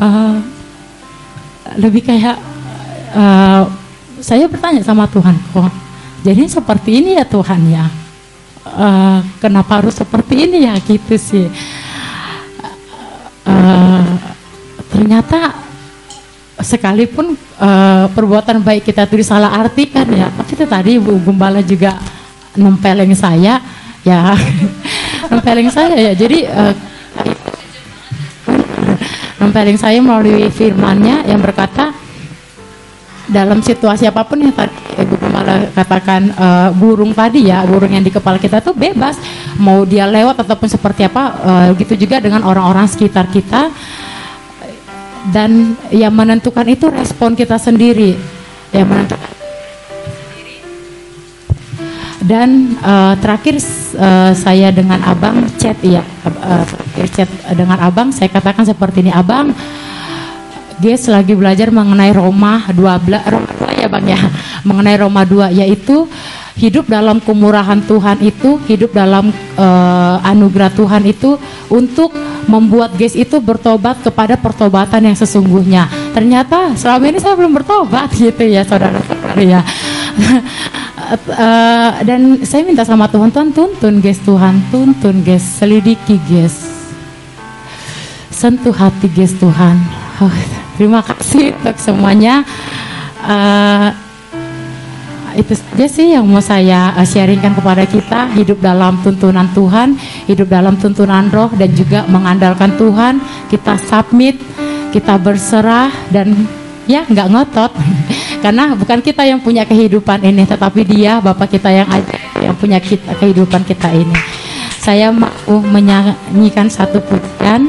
uh, lebih kayak uh, saya bertanya sama Tuhan kok jadi seperti ini ya Tuhan ya? Uh, kenapa harus seperti ini ya? Gitu sih. Uh, ternyata sekalipun uh, perbuatan baik kita itu disalah artikan ya. Tapi itu tadi Bu Gembala juga nempeleng saya ya. Nempeleng saya ya. Jadi uh, nempeleng saya melalui firmannya yang berkata dalam situasi apa pun yang tadi Ibu Gembala katakan uh, burung tadi ya burung yang di kepala kita tuh bebas. Mau dia lewat ataupun seperti apa uh, gitu juga dengan orang-orang sekitar kita dan yang menentukan itu respon kita sendiri. Yang menentukan dan uh, terakhir uh, saya dengan abang chat ya uh, chat dengan abang saya katakan seperti ini abang dia lagi belajar mengenai Roma 12 Roma 2 ya bang ya. Mengenai Roma 2 yaitu hidup dalam kemurahan Tuhan itu hidup dalam uh, anugerah Tuhan itu untuk membuat Ges itu bertobat kepada pertobatan yang sesungguhnya. Ternyata selama ini saya belum bertobat gitu ya saudara-saudara ya. Eh, dan saya minta sama Tuhan, Tuhan tuntun Ges Tuhan, tuntun Ges, selidiki Ges. Sentuh hati Ges Tuhan. Oh, terima kasih untuk semuanya. Uh, itu saja sih yang mau saya uh, sharingkan kepada kita. Hidup dalam tuntunan Tuhan hidup dalam tuntunan Roh dan juga mengandalkan Tuhan. Kita submit kita berserah dan ya nggak ngotot. Karena bukan kita yang punya kehidupan ini tetapi Dia Bapak kita yang yang punya kita kehidupan kita ini. Saya mau menyanyikan satu pujian.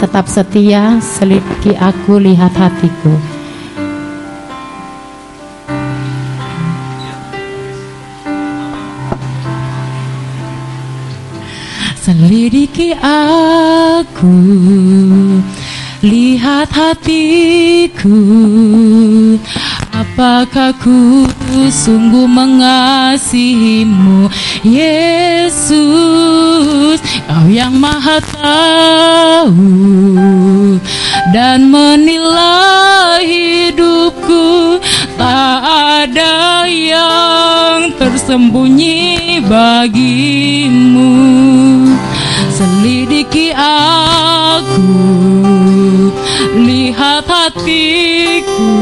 Tetap setia selidiki aku lihat hatiku Selidiki aku Lihat hatiku Apakah ku sungguh mengasihimu? Yesus Kau yang maha tahu Dan menilai hidupku. Tak ada yang tersembunyi bagimu. Selidiki aku Lihat hatiku.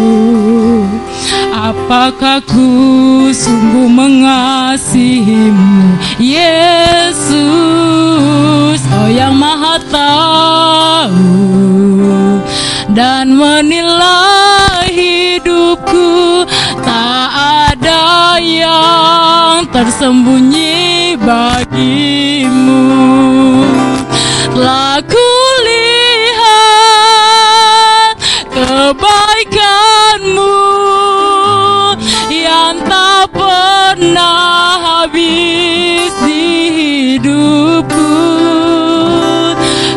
Apakah ku sungguh mengasihimu Yesus? Kau yang maha tahu Dan menilai hidupku. Tak ada yang tersembunyi bagimu. Kulihat pernah habis di hidupku.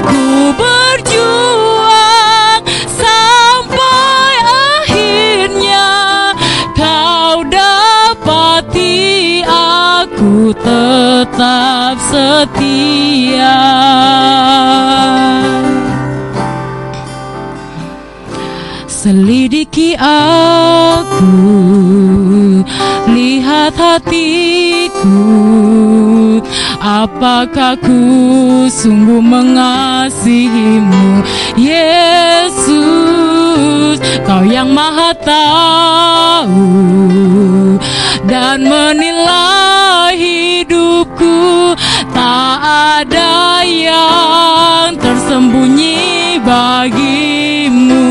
Ku berjuang sampai akhirnya Kau dapati aku tetap setia. Selidiki aku Lihat hatiku Apakah ku sungguh mengasihimu? Yesus Kau yang maha tahu Dan menilai hidupku. Tak ada yang tersembunyi bagimu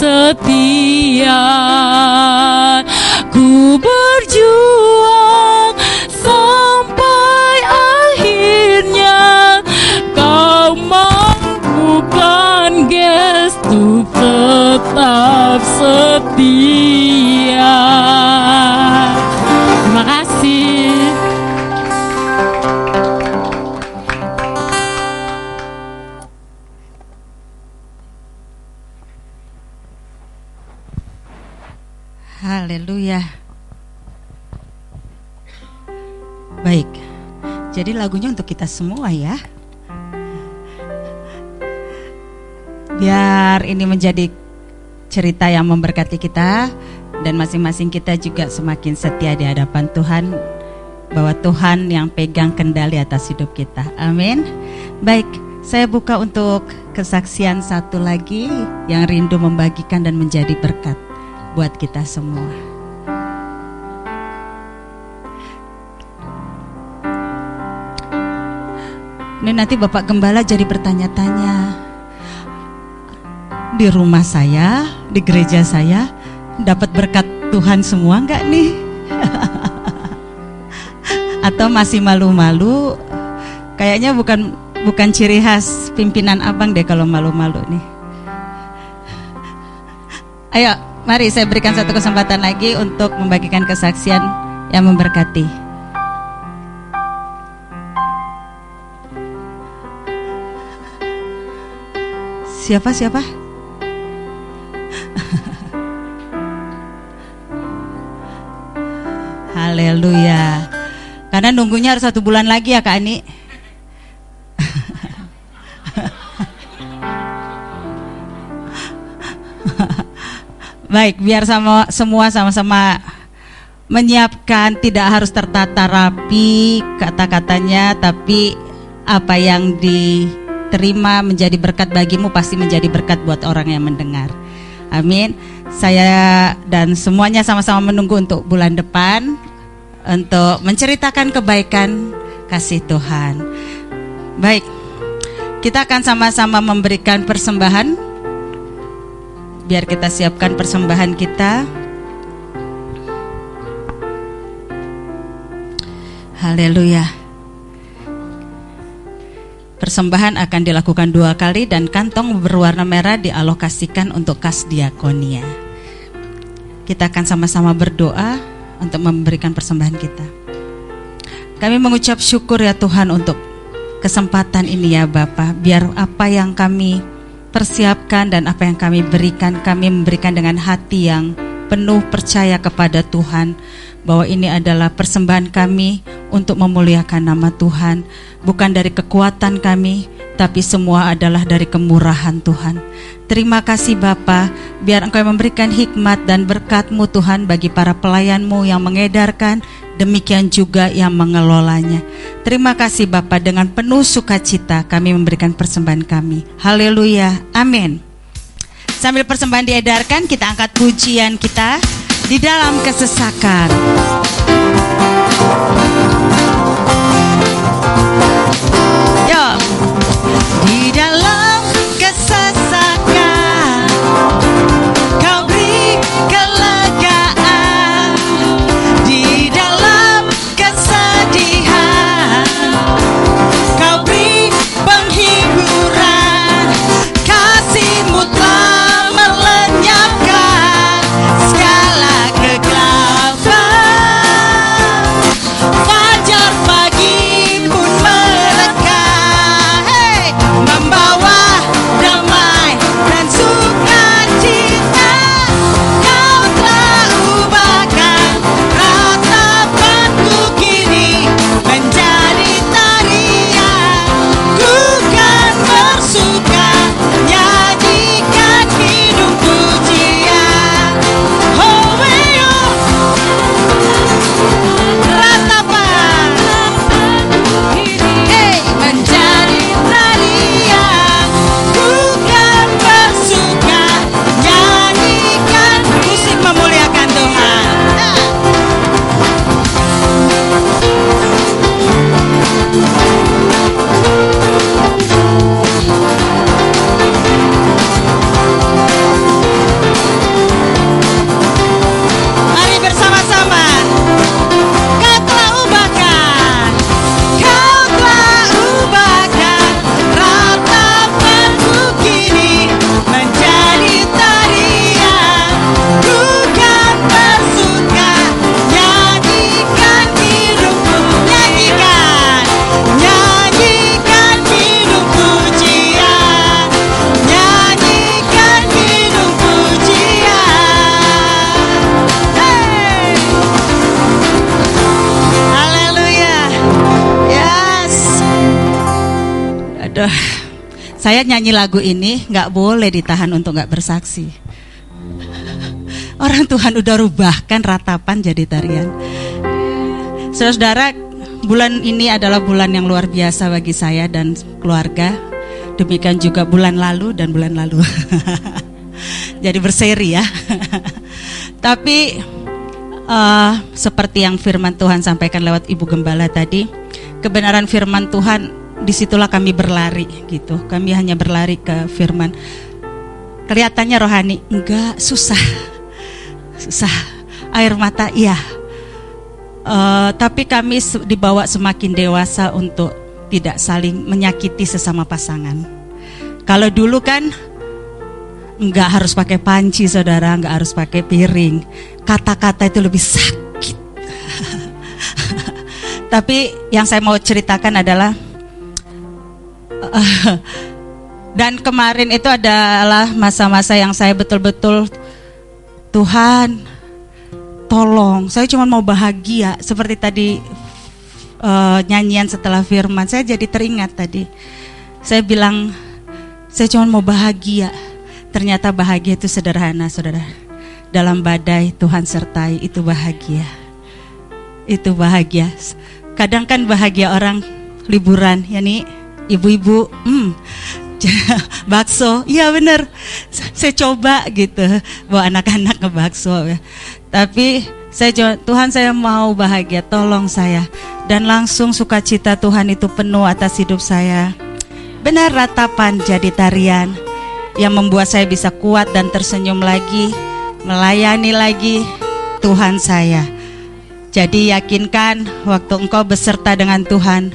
setia. Ku berjuang sampai akhirnya. Kau mampukan gestu tetap setia. Terima kasih Baik. Jadi lagunya untuk kita semua ya. Biar ini menjadi cerita yang memberkati kita dan masing-masing kita juga semakin setia di hadapan Tuhan bahwa Tuhan yang pegang kendali atas hidup kita. Amin. Baik, Saya buka untuk kesaksian satu lagi yang rindu membagikan dan menjadi berkat buat kita semua. Ini nanti Bapak Gembala jadi bertanya-tanya. Di rumah saya, di gereja saya, dapat berkat Tuhan semua enggak nih? Atau masih malu-malu? Kayaknya bukan bukan ciri khas pimpinan abang deh kalau malu-malu nih. Ayo, mari saya berikan satu kesempatan lagi untuk membagikan kesaksian yang memberkati. Siapa siapa? Haleluya. Karena nunggunya harus satu bulan lagi ya Kak Ani. Baik, biar sama semua sama-sama menyiapkan tidak harus tertata rapi kata-katanya tapi apa yang di terima menjadi berkat bagimu pasti menjadi berkat buat orang yang mendengar. Amin. Saya dan semuanya sama-sama menunggu untuk bulan depan untuk menceritakan kebaikan kasih Tuhan. Baik. Kita akan sama-sama memberikan persembahan. Biar kita siapkan persembahan kita. Haleluya. Persembahan akan dilakukan dua kali dan kantong berwarna merah dialokasikan untuk kas diakonia. Kita akan sama-sama berdoa untuk memberikan persembahan kita. Kami mengucap syukur ya Tuhan untuk kesempatan ini ya Bapak. Biar apa yang kami persiapkan dan apa yang kami berikan, kami memberikan dengan hati yang penuh percaya kepada Tuhan bahwa ini adalah persembahan kami untuk memuliakan nama Tuhan, bukan dari kekuatan kami, tapi semua adalah dari kemurahan Tuhan. Terima kasih Bapa, biar Engkau memberikan hikmat dan berkatmu Tuhan bagi para pelayanmu yang mengedarkan, demikian juga yang mengelolanya. Terima kasih Bapa, dengan penuh sukacita kami memberikan persembahan kami. Haleluya, amin. Sambil persembahan diedarkan, kita angkat pujian kita di dalam kesesakan. Nyanyi lagu ini nggak boleh ditahan untuk nggak bersaksi. Orang Tuhan udah rubahkan ratapan jadi tarian. Saudara-saudara, bulan ini adalah bulan yang luar biasa bagi saya dan keluarga. Demikian juga bulan lalu dan bulan lalu. Jadi berseri ya. Tapi uh, seperti yang firman Tuhan sampaikan lewat Ibu Gembala tadi, kebenaran firman Tuhan di situlah kami berlari gitu. Kami hanya berlari ke firman. Kelihatannya rohani, enggak susah, susah. Air mata iya. Uh, tapi kami dibawa semakin dewasa untuk tidak saling menyakiti sesama pasangan. Kalau dulu kan nggak harus pakai panci saudara, nggak harus pakai piring. Kata-kata itu lebih sakit. Tapi yang saya mau ceritakan adalah dan kemarin itu adalah masa-masa yang saya betul-betul Tuhan tolong, saya cuma mau bahagia seperti tadi uh, nyanyian setelah firman, saya jadi teringat tadi. Saya bilang, saya cuma mau bahagia. Ternyata bahagia itu sederhana, saudara. Dalam badai Tuhan sertai, itu bahagia. Itu bahagia. Kadang kan bahagia orang liburan, ya nih, ibu-ibu, hmm, bakso, iya bener. Saya coba gitu, bawa anak-anak ke bakso. Tapi saya Tuhan saya mau bahagia, tolong saya dan langsung sukacita Tuhan itu penuh atas hidup saya. Benar ratapan jadi tarian yang membuat saya bisa kuat dan tersenyum lagi, melayani lagi Tuhan saya. Jadi yakinkan waktu engkau beserta dengan Tuhan,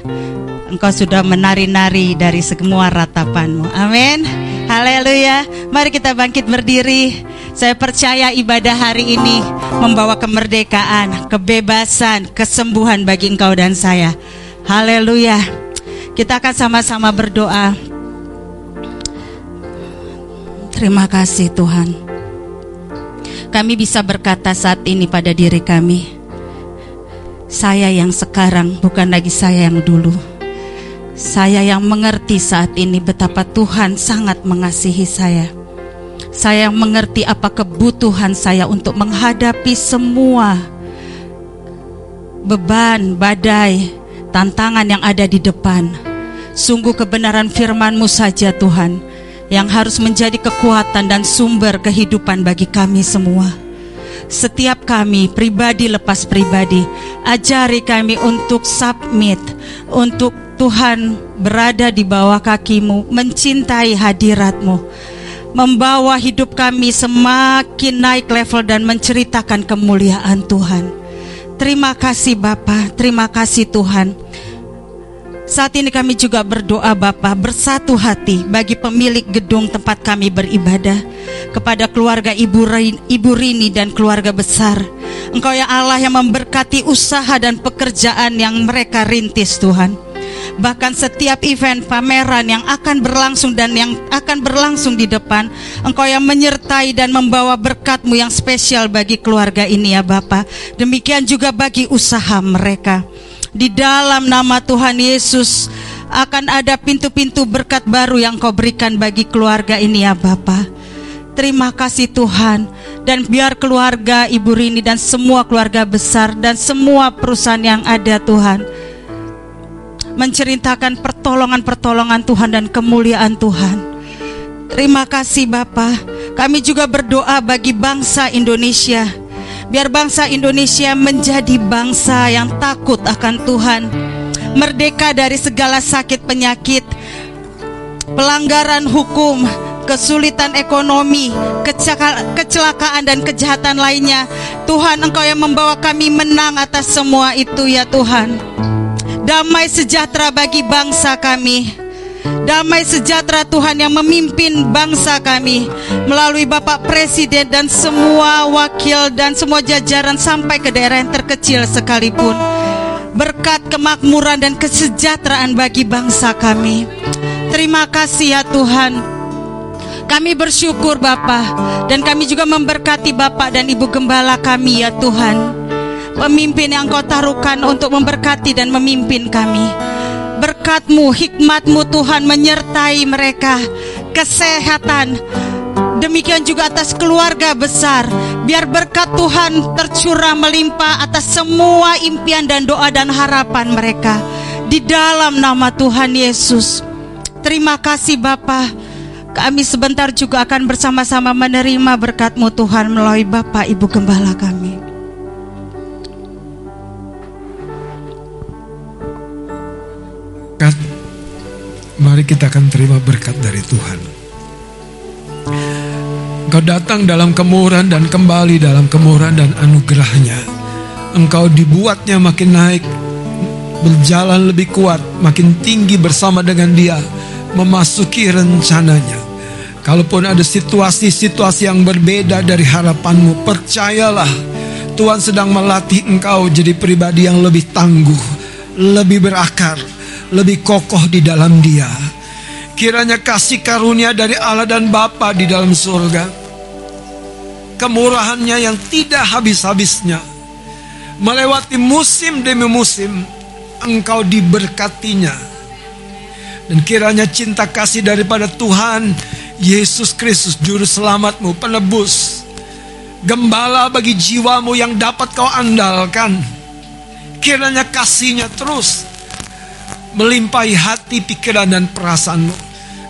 engkau sudah menari-nari dari semua ratapanmu. Amin. Haleluya. Mari kita bangkit berdiri. Saya percaya ibadah hari ini membawa kemerdekaan, kebebasan, kesembuhan bagi engkau dan saya. Haleluya. Kita akan sama-sama berdoa. Terima kasih Tuhan. Kami bisa berkata saat ini pada diri kami. Saya yang sekarang bukan lagi saya yang dulu. Saya yang mengerti saat ini betapa Tuhan sangat mengasihi saya saya mengerti apa kebutuhan saya untuk menghadapi semua beban, badai, tantangan yang ada di depan. Sungguh kebenaran firman-Mu saja Tuhan yang harus menjadi kekuatan dan sumber kehidupan bagi kami semua. Setiap kami pribadi lepas pribadi, ajari kami untuk submit, untuk Tuhan berada di bawah kakimu, mencintai hadiratmu membawa hidup kami semakin naik level dan menceritakan kemuliaan Tuhan. Terima kasih Bapa, terima kasih Tuhan. Saat ini kami juga berdoa Bapa bersatu hati bagi pemilik gedung tempat kami beribadah kepada keluarga Ibu Rini, Ibu Rini dan keluarga besar. Engkau ya Allah yang memberkati usaha dan pekerjaan yang mereka rintis Tuhan bahkan setiap event pameran yang akan berlangsung dan yang akan berlangsung di depan Engkau yang menyertai dan membawa berkatmu yang spesial bagi keluarga ini ya Bapak demikian juga bagi usaha mereka. Di dalam nama Tuhan Yesus akan ada pintu-pintu berkat baru yang kau berikan bagi keluarga ini ya Bapak Terima kasih Tuhan. Dan biar keluarga Ibu Rini dan semua keluarga besar dan semua perusahaan yang ada Tuhan menceritakan pertolongan-pertolongan Tuhan dan kemuliaan Tuhan. Terima kasih Bapa. Kami juga berdoa bagi bangsa Indonesia. Biar bangsa Indonesia menjadi bangsa yang takut akan Tuhan. Merdeka dari segala sakit penyakit, pelanggaran hukum, kesulitan ekonomi, kecelakaan dan kejahatan lainnya. Tuhan Engkau yang membawa kami menang atas semua itu ya Tuhan. Damai sejahtera bagi bangsa kami. Damai sejahtera Tuhan yang memimpin bangsa kami melalui Bapak Presiden dan semua wakil dan semua jajaran sampai ke daerah yang terkecil sekalipun. Berkat kemakmuran dan kesejahteraan bagi bangsa kami. Terima kasih ya Tuhan. Kami bersyukur Bapak dan kami juga memberkati Bapak dan Ibu Gembala kami ya Tuhan pemimpin yang kau taruhkan untuk memberkati dan memimpin kami. Berkatmu, hikmatmu Tuhan menyertai mereka, kesehatan, demikian juga atas keluarga besar. Biar berkat Tuhan tercurah melimpah atas semua impian dan doa dan harapan mereka. Di dalam nama Tuhan Yesus. Terima kasih Bapa. Kami sebentar juga akan bersama-sama menerima berkat-Mu Tuhan melalui Bapak Ibu Gembala kami. Berkat, mari kita akan terima berkat dari Tuhan. Engkau datang dalam kemurahan dan kembali dalam kemurahan dan anugerahnya. Engkau dibuatnya makin naik, berjalan lebih kuat, makin tinggi bersama dengan dia, memasuki rencananya. Kalaupun ada situasi-situasi yang berbeda dari harapanmu, percayalah Tuhan sedang melatih engkau jadi pribadi yang lebih tangguh, lebih berakar, lebih kokoh di dalam dia. Kiranya kasih karunia dari Allah dan Bapa di dalam surga kemurahannya yang tidak habis-habisnya. Melewati musim demi musim, engkau diberkatinya. Dan kiranya cinta kasih daripada Tuhan Yesus Kristus juru selamatmu, penebus, gembala bagi jiwamu yang dapat kau andalkan. Kiranya kasihnya terus melimpahi hati, pikiran dan perasaanmu.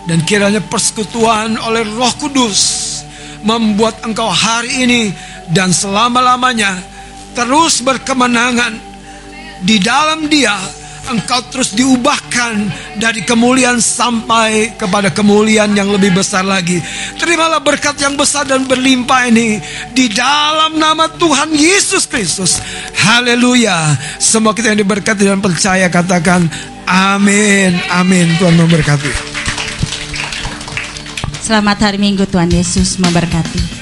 Dan kiranya persekutuan oleh roh kudus membuat engkau hari ini dan selama-lamanya terus berkemenangan di dalam dia engkau terus diubahkan dari kemuliaan sampai kepada kemuliaan yang lebih besar lagi. Terimalah berkat yang besar dan berlimpah ini di dalam nama Tuhan Yesus Kristus. Haleluya. Semua kita yang diberkati dan percaya katakan amin. Amin. Tuhan memberkati. Selamat hari Minggu Tuhan Yesus memberkati.